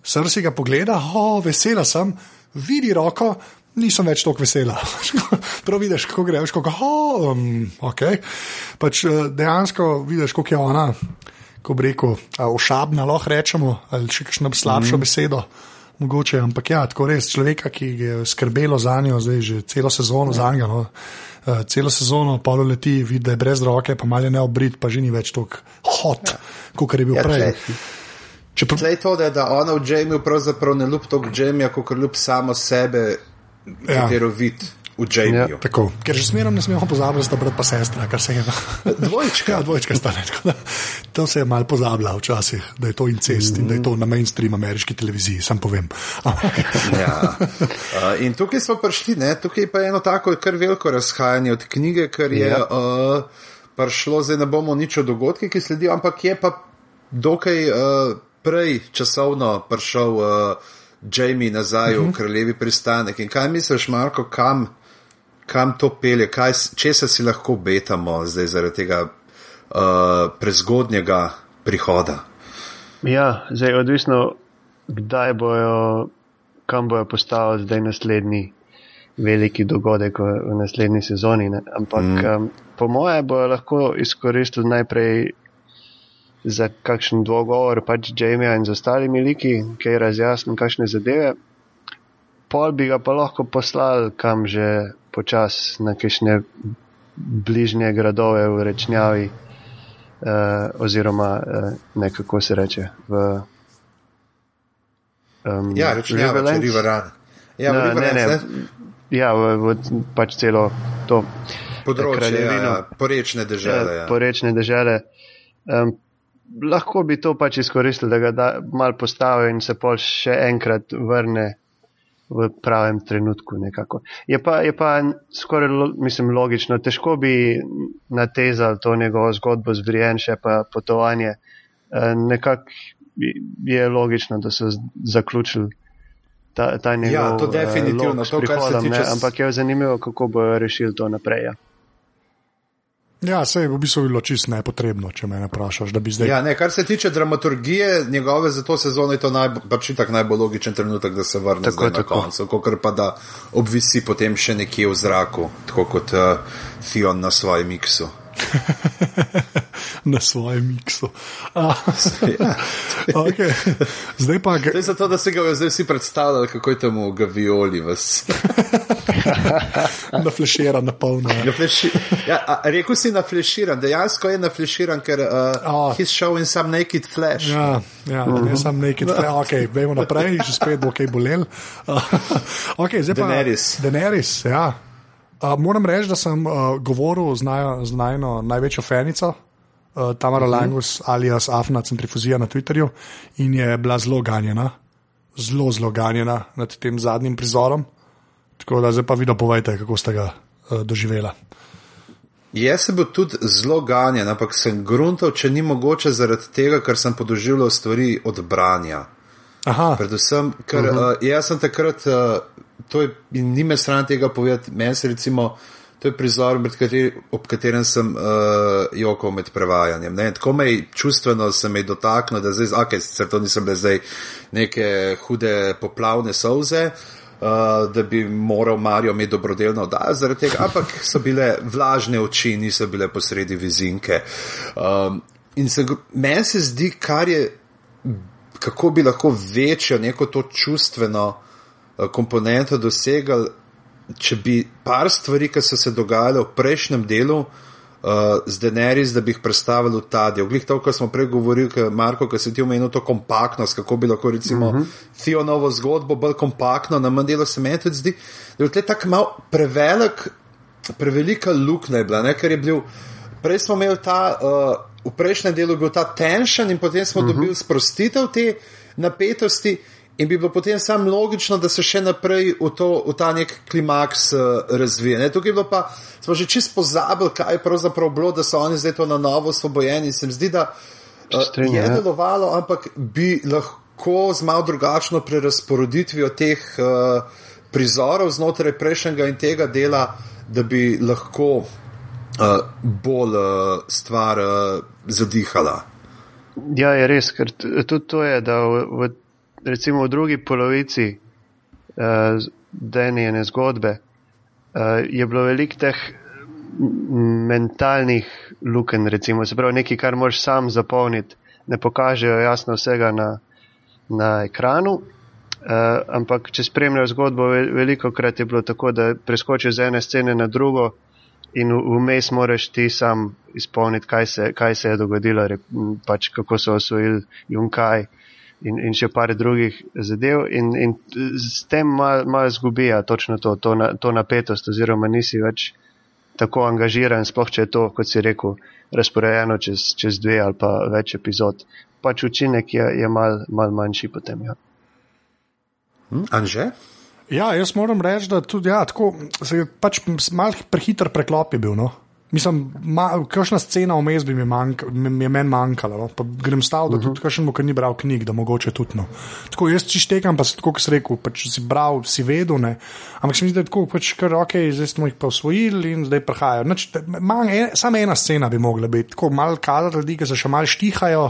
srce ga pogleda, oh, vesela sem, vidi roko, nisem več tako vesela. Prav vidiš, kako greš, kako oh, um, okay. pač, eh, dejansko vidiš, kako je ona, ko bi rekel, ošabna, lahko rečemo, ali še kakšno slabšo mm. besedo. Mogoče, ampak ja, tako res človeka, ki je skrbelo za njo, zdaj že celo sezono ja. za njo. No. Uh, celo sezono pa leti, vidi, da je brez roke, pa malo ne obrit, pa že ni več tako hot, ja. kot je bil ja, prej. Če pa... je to, da ona v Jamiju pravzaprav ne ljubi toliko Jamija, kot ljubi samo sebe, ja. katero vid v Jamiju. Ja, Ker že smerom ne smemo pozabiti, da sta brat pa sestra, kar se je. Dvojčka. Ja, dvojčka sta ne. To se je mal pozabila včasih, da je to incest mm. in da je to na mainstream ameriški televiziji, sam povem. ja. uh, in tukaj smo prišli, ne? tukaj pa je eno tako kar veliko razhajanje od knjige, ker je ja. uh, prišlo, zdaj ne bomo nič o dogodkih, ki sledijo, ampak je pa dokaj uh, prej časovno prišel. Uh, Jamie nazaj v mhm. kraljevi pristanek. In kaj misliš, Marko, kam, kam to pelje, kaj, če se si lahko obetamo zdaj zaradi tega uh, prezgodnjega prihoda? Ja, zdaj odvisno, kdaj bojo, kam bojo postavili zdaj naslednji veliki dogodek v, v naslednji sezoni. Ne. Ampak mm. um, po moje bojo lahko izkoristili najprej za kakšen dogovor, pač Jamie in z ostalimi liki, ki je razjasnil kakšne zadeve. Pol bi ga pa lahko poslali kam že počas na kakšne bližnje gradove v rečnjavi, uh, oziroma uh, nekako se reče. V, um, ja, rečnjava, če Riveran. Ja, no, ne, ne, ne. Ja, v, v, pač celo to področje, ja, porečne države. Ja, ja. Porečne države. Um, lahko bi to pač izkoristili, da ga da, mal postavijo in se pol še enkrat vrne v pravem trenutku. Nekako. Je pa, je pa skoraj mislim, logično, težko bi natezali to njegovo zgodbo z Brienše pa potovanje. Um, nekako je logično, da so zaključili ta, ta njegov, ja, to je definitivno uh, to, kar se tiče. Ne, ampak je zanimivo, kako bojo rešili to naprej. Ja. Ja, se je v bistvu bilo čisto nepotrebno, če me vprašaš. Zdaj... Ja, ne, kar se tiče dramaturgije njegove za to sezono, je to pač tak najbolj logičen trenutek, da se vrne tako, tako. na koncu, kot pa da obvisi potem še nekje v zraku, tako kot uh, Fion na svojem miksu. na svojem miksu. okay. Zdaj pa gre. Zato, da se ga zdaj vsi predstavljali, kako je temu gavioli vas. na fleširan, na polno. Ja. Ja, rekel si na fleširan, dejansko je na fleširan, ker uh, oh. he's showing some naked flash. Ja, ja uh -huh. mhm. sem naked flash. Ok, vemo naprej, že spet bo kaj bolel. Uh, ok, zdaj pa. Daenerys. Daenerys, ja. Uh, moram reči, da sem uh, govoril z, naj, z najno največjo fenico, uh, Tamara uh mhm. -huh. Langus alias Afna Centrifuzija na Twitterju in je bila zelo ganjena, zelo, zelo ganjena nad tem zadnjim prizorom. Tako da zdaj pa vi dopovejte, kako ste ga uh, doživela. Jaz sem bil tudi zelo ganjen, ampak sem gruntal, če ni mogoče zaradi tega, ker sem podoživljal stvari od branja. Aha. Predvsem, ker uh -huh. uh, jaz sem takrat. Uh, to je, in ni me stran tega povedati, meni se recimo, to je prizor, kateri, ob katerem sem uh, jokal med prevajanjem. Ne? Tako me je čustveno se me dotaknilo, da zdaj, ok, sicer to nisem bile zdaj neke hude poplavne solze. Uh, da bi moral Marijo imeti dobrodelno oddajo zaradi tega, ampak so bile vlažne oči, niso bile posredi vizinke. Um, in se, meni se zdi, kar je, kako bi lahko večjo neko to čustveno komponento dosegali, če bi par stvari, ki so se dogajale v prejšnjem delu, uh, z Denerys, da bi jih predstavili v ta del. Glih to, kar smo prej govorili, Marko, ki si ti omenil to kompaktnost, kako bi lahko recimo uh -huh. Fionovo zgodbo bolj kompaktno, na manj delo se meni tudi zdi, da je tako mal prevelik, prevelika luknja bila, ne, ker je bil, prej smo imeli ta, uh, v prejšnjem delu bil ta tension in potem smo uh -huh. dobili sprostitev te napetosti. In bi bilo potem samo logično, da se še naprej v, to, v ta nek klimaks uh, razvije. Ne? Tukaj pa smo že čist pozabili, kaj je pravzaprav bilo, da so oni zdaj to na novo osvobojeni. Se mi zdi, da uh, je ja. delovalo, ampak bi lahko z malo drugačno prerasporeditvijo teh uh, prizorov znotraj prejšnjega in tega dela, da bi lahko uh, bolj uh, stvar uh, zadihala. Ja, je res, ker tudi to je, da v, v recimo v drugi polovici uh, denjene zgodbe uh, je bilo veliko teh mentalnih luken, recimo, se pravi nekaj, kar moraš sam zapolniti, ne pokažejo jasno vsega na, na ekranu. Uh, ampak, če spremljaš zgodbo, veliko krat je bilo tako, da preskočiš z ene scene na drugo in vmes moraš ti sam izpolniti, kaj se, kaj se je dogodilo, pač kako so osvojili Junkaj. In, in še par drugih zadev, in, in s tem malo mal zgubijo točno to, to, na, to napetost, oziroma nisi več tako angažiran, sploh če je to, kot si rekel, razporejeno čez, čez dve ali pa več epizod. Pač učinek je, je mal, mal manjši potem. Ja. Hm, Anže? Ja, jaz moram reči, da tudi ja, tako, se je pač malo prehiter preklop je bil. No? Mislim, kakšna scena vmes bi mi, manjka, mi je meni manjkala. No? Grem stav, da uh -huh. tudi kakšen, ki ni bral knjig, da mogoče tudi. No. Tako jaz čištekam, pa se tako, kot si rekel, pač si bral, si vedel. Ne? Ampak se mi zdi, da je tako, pač, kar, okay, zdaj smo jih pa usvojili in zdaj prihajajo. Samo ena scena bi mogla biti, tako malo kazati ljudi, ki se še malo štihajo,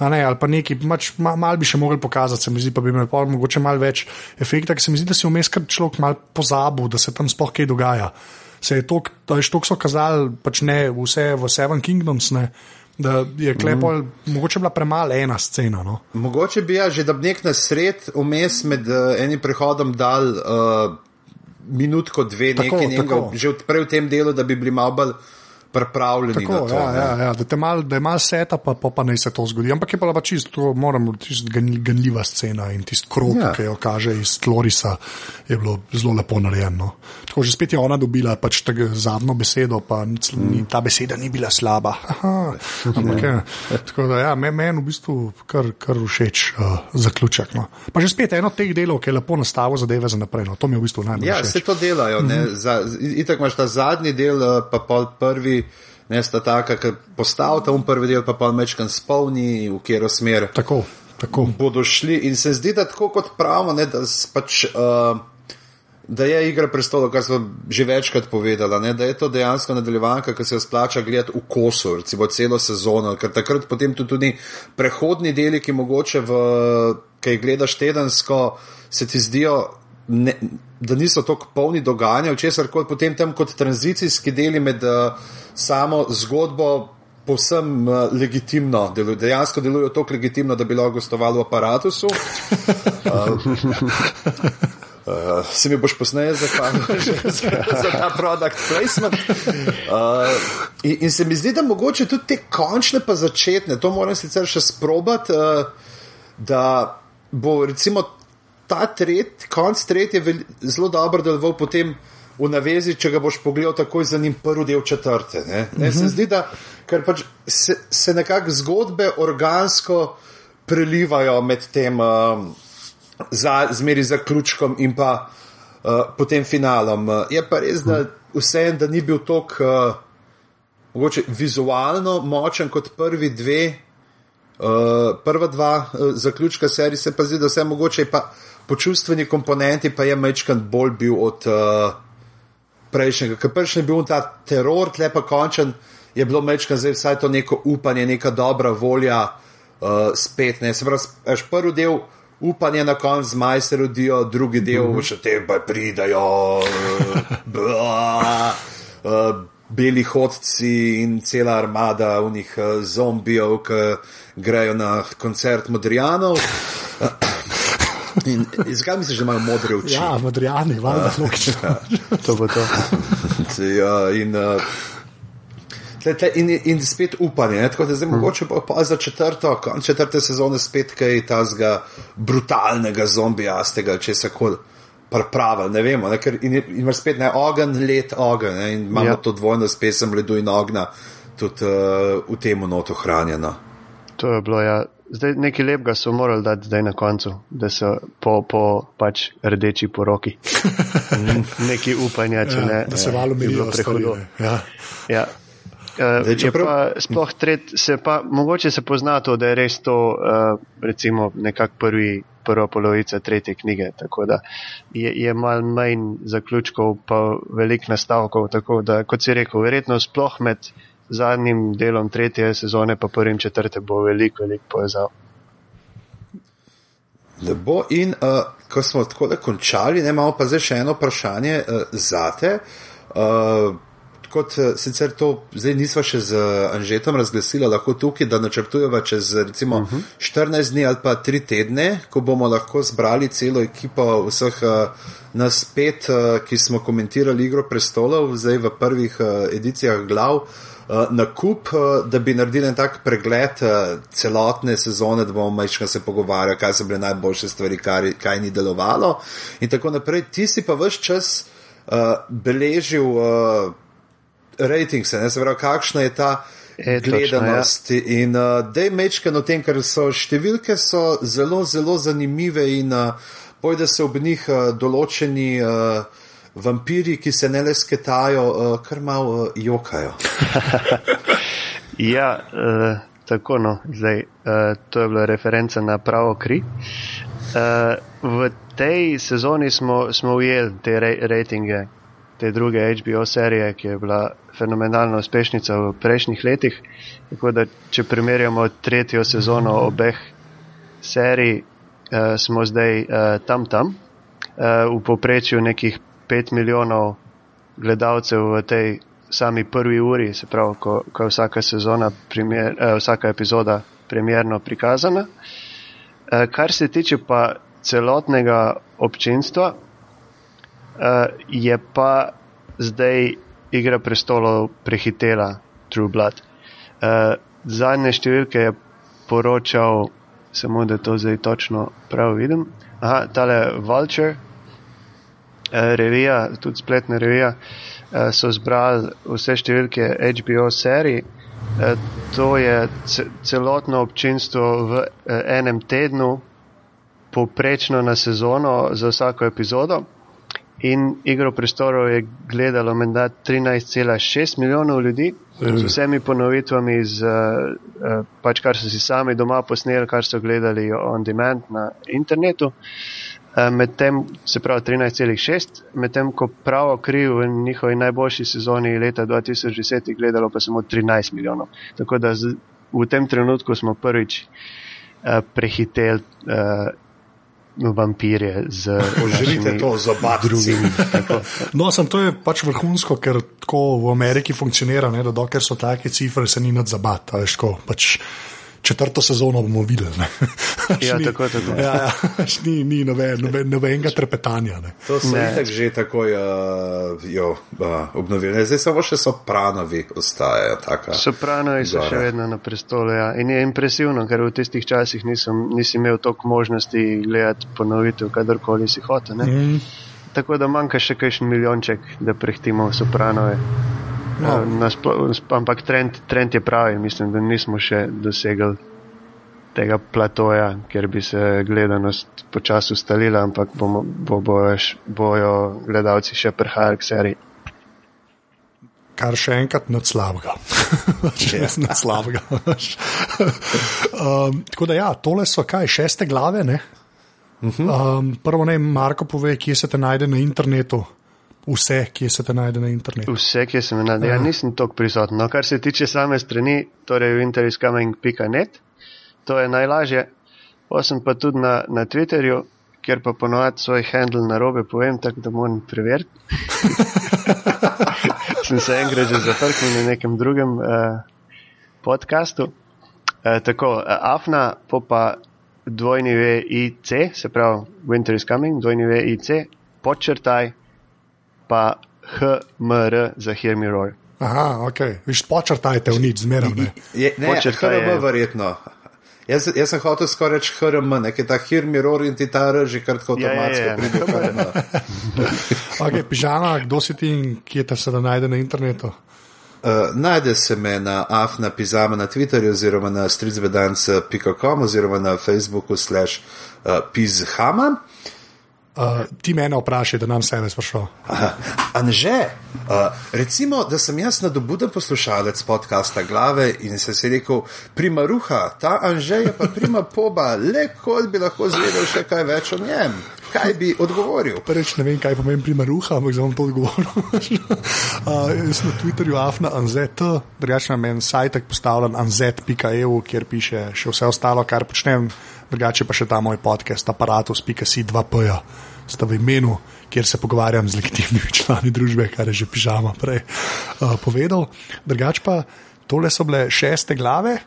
ne, ali pa nekaj, pač, malo mal bi še mogli pokazati, se mi zdi, pa bi imel mogoče malo več efekta, ker se mi zdi, da si vmes kar človek malo pozabil, da se tam sploh kaj dogaja se je to, da je to, so kazali, pač ne vse v Seven Kingdoms. Ne, Da je klepo, mm. mogoče bila premala ena scena. No? Mogoče bi ja, že da bi nek na sred vmes med uh, enim prehodom dal uh, minutko, dve, tako, nekaj, nekaj, že prej v tem delu, da bi bili malo bolj pripravljeni. Tako, to, ja, ja, ja, da, mal, da je malo seta, pa, pa, pa ne se to zgodi. Ampak je pa čisto, moramo reči, ganljiva scena in tisti krok, ja. ki jo kaže iz Tlorisa, je bilo zelo lepo narejeno. Tako že spet je ona dobila pač zadnjo besedo, pa mm. ta beseda ni bila slaba. Ampak, ja. Tako da ja, meni men v bistvu kar, kar všeč uh, zaključek. No. Pa že spet eno od teh delov, ki je lepo nastavil zadeve za naprej. No. To mi je v bistvu najbolj všeč. Ja, se to delajo. Mm -hmm. Itak imaš ta zadnji del, eh, pa pol prvi ne sta taka, ki postavita um prvi del, pa pa mečkan spolni, v kjero smer. Tako, tako. Bodo šli in se zdi, da tako kot pravimo, ne, da, pač, uh, da je igra prestolov, kar smo že večkrat povedali, ne, da je to dejansko nadaljevanka, ki se jo splača gledati v kosu, recimo celo sezono, ker takrat potem tudi, tudi prehodni deli, ki mogoče v, kaj gledaš tedensko, se ti zdijo ne, da niso tako polni dogajanja, česar koli potem tam kot tranzicijski deli med uh, samo zgodbo. Povsem uh, legitimno delujejo, dejansko delujejo tako legitimno, da bi lahko gostovali v aparatu. Uh, uh, se mi boš posneje zahvalil za, za ta produkt placement. Uh, in, in se mi zdi, da mogoče tudi te končne, pa začetne, to moram sicer še sprobati, uh, da bo recimo ta tret, konc tretji je zelo dobro deloval potem v navezi, če ga boš pogledal takoj za njim prvi del četrte. Ne? Ne, se mhm. zdi, da pač se, se nekako zgodbe organsko prelivajo med tem um, za, zmeri zaključkom in pa uh, potem finalom. Je pa res, da vse en, da ni bil tok uh, mogoče vizualno močen kot prvi dve. Uh, prva dva uh, zaključka serije se pa zdi, da vse mogoče pa po čustveni komponenti pa je Mečkan bolj bil od uh, prejšnjega. Ker prejšnji je bil ta teror, tlepa končen, je bilo Mečkan zdaj vsaj to neko upanje, neka dobra volja uh, spet. Ne. Se pravi, prvi del upanja na koncu z maj se rodijo, drugi del uh -huh. še te pa pridajo. Uh, uh, Beli hodci in cela armada unih uh, zombijev, ki grejo na koncert Modrijanov. In, in zakaj misliš, da imajo modre oči? Ja, modrijani, valjda, logično. Ja. to bo to. ja, in, uh, tle, tle, in, in spet upanje, ne? tako da zdaj hmm. mogoče pa, pa za četrto, konc četrte sezone spet kaj tazga brutalnega zombijastega, če se kol. Pravi, ne vemo, ne, ker imaš spet ne ogen, let ogen, ne, in imamo ja. to dvojno s pesem ledu in ogna, tudi uh, v tem notu hranjeno. To je bilo, ja, Zdaj, nekaj lepega so morali dati zdaj na koncu, da so po, po pač rdeči poroki. nekaj upanja, če ja, ne. Da se malo bi bilo prehodno. Ja. Ja. Uh, pa, sploh tret, se pa, mogoče se pozna to, da je res to, uh, recimo, nekako prvi, prva polovica tretje knjige. Tako da je, je mal manj zaključkov, pa velik nastavkov. Tako da, kot si rekel, verjetno sploh med zadnjim delom tretje sezone, pa prvim četrte, bo veliko, veliko povezal. Lepo, in uh, ko smo tako da končali, ne, imamo pa zdaj še eno vprašanje uh, za te. Uh, kot sicer to zdaj nismo še z Anžetom razglasili, lahko tukaj, da načrtujemo čez recimo uh -huh. 14 dni ali pa 3 tedne, ko bomo lahko zbrali celo ekipo vseh uh, nas pet, uh, ki smo komentirali igro prestolov, zdaj v prvih uh, edicijah glav. Uh, uh, na kup, uh, da bi naredili en tak pregled uh, celotne sezone, da bomo majčkaj se pogovarjali, kaj so bile najboljše stvari, kaj, kaj ni delovalo. In tako naprej. Ti si pa vse čas beležil ratings, ne se pravi, kakšna je ta. E, gledanost točno, ja. in uh, da je mečkano tem, ker so številke so zelo, zelo zanimive in uh, pojde se ob njih uh, določeni uh, vampiri, ki se ne le sketajo, uh, kar malo uh, jokajo. ja, uh, tako no, zdaj uh, to je bila referenca na pravo kri. Uh, v tej sezoni smo, smo ujeli te re rejtinge, te druge HBO serije, ki je bila fenomenalna uspešnica v prejšnjih letih. Tako da, če primerjamo tretjo sezono obeh serij, uh, smo zdaj uh, tam tam, uh, v povprečju nekih 5 milijonov gledalcev v tej sami prvi uri, se pravi, ko, ko je vsaka sezona, primer, uh, vsaka epizoda premjerno prikazana. Uh, kar se tiče pa celotnega občinstva, uh, je pa zdaj Igra prestolov prehitela True Blood. Uh, zadnje številke je poročal, samo da to zdaj točno prav vidim. Aha, tale Vulture, revija, tudi spletna revija, uh, so zbrali vse številke HBO serij. Uh, to je celotno občinstvo v enem tednu, povprečno na sezono za vsako epizodo. In igro prestorov je gledalo menda 13,6 milijonov ljudi z vsemi ponovitvami, z, uh, pač kar so si sami doma posneli, kar so gledali on demand na internetu. Uh, medtem, se pravi 13,6, medtem ko pravo kriv v njihovi najboljši sezoni leta 2010 je gledalo pa samo 13 milijonov. Tako da z, v tem trenutku smo prvič uh, prehiteli. Uh, vampirje z Želite to zabavati drugimi. No, sem to je pač vrhunsko, ker tako v Ameriki funkcionira, ne, da dokler so take cifre, se ni nad zabavati. Pač četrto sezono bomo videli. ja, ni, tako, tako. Ja, ja, ni ni nobenega nove, nove trepetanja. Ne. To se je tako že takoj uh, jo, uh, obnovili. Zdaj samo še sopranovi ostajajo. Sopranovi so še vedno na prestolu. Ja. In je impresivno, ker v tistih časih nisem, nisem imel toliko možnosti gledati ponovitev, kadarkoli si hotel. Mm. Tako da manjka še kakšen milijonček, da prehtimo sopranove. No. Nasplo, ampak trend, trend je pravi, mislim, da nismo še dosegli tega platoja, kjer bi se gledanost počasi ustalila, ampak bomo, bo, bojo, bojo gledalci še prihajali k seriji. Kar še enkrat nad slabega. Če res nad slabega. um, tako da ja, tole so kaj, šeste glave, ne? -huh. um, prvo ne, Marko pove, kje se te najde na internetu. Vse, ki se te najde na internetu. Vse, ki se mi najde. Ja, nisem tako prisoten. No, kar se tiče same strani, torej winteriscoming.net, to je najlažje. Osem pa tudi na, na Twitterju, kjer pa ponovadi svoj handle na robe povem, tako da moram preveriti. Sem se enkrat že zafrknil na nekem drugem uh, podkastu. Uh, tako, uh, Afna, pa dvojni VIC, se pravi Winter is coming, dvojni VIC, podčrtaj pa HMR za Roar. Aha, ok, viš počrtajte v nič, zmeraj. Ne, je, ne HRM je verjetno. Jaz, jaz sem hotel skoraj reči HRM, nekaj ta Roar in ti ta R že kar tako avtomatsko pride v HRM. ok, pižama, kdo si ti in kje te se da najde na internetu? Uh, najde se me na afna pizama na Twitterju oziroma na streetsvedance.com oziroma na Facebooku slash uh, pizhama. Uh, Uh, ti mene vprašaj, da nam sebe sprašuje. Anže, uh, recimo, da sem jaz nadobuden poslušalec podcasta Glave in se je rekel, prima ruha, ta Anže je pa prima poba, le kot bi lahko zvedel še kaj več o njem. Kaj bi odgovoril? Prvič ne vem, kaj pomeni prima ruha, ampak za vam to odgovoril. uh, jaz na Twitterju afna anzet, drugače na meni sajtek postavljen anzet.eu, kjer piše še vse ostalo, kar počnem drugače pa še ta moj podcast, aparatus.si2p, sta v imenu, kjer se pogovarjam z legitimnimi člani družbe, kar je že pižama prej uh, povedal. Drugače pa tole so bile šeste glave.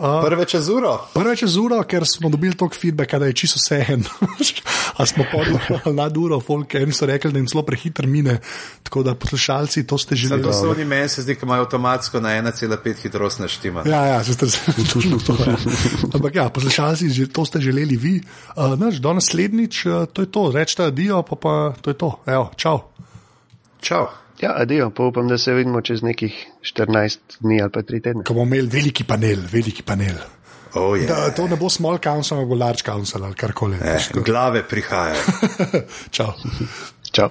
Uh, prve čez uro. Prve čez uro, ker smo dobili toliko feedbacka, da je čisto vse en. A smo podali nad uro, folk, eni so rekli, da jim zelo prehiter mine. Tako da poslušalci, to ste želeli. To so oni meni, se zdi, ki imajo avtomatsko na 1,5 hitrost naštima. Ja, ja, se ste zelo to. Ampak ja, poslušalci, to ste želeli vi. Uh, naš, do naslednjič, uh, to je to, rečete adijo, pa pa to je to. Evo, čau. Čau. Ja, adijo, pa upam, da se vidimo čez nekih 14 dni ali pa 3 tedne. Ko bomo imeli veliki panel, veliki panel. Oh, yeah. da, to ne bo small council, ampak bo large council ali karkoli. Eh, glave prihajajo. Čau.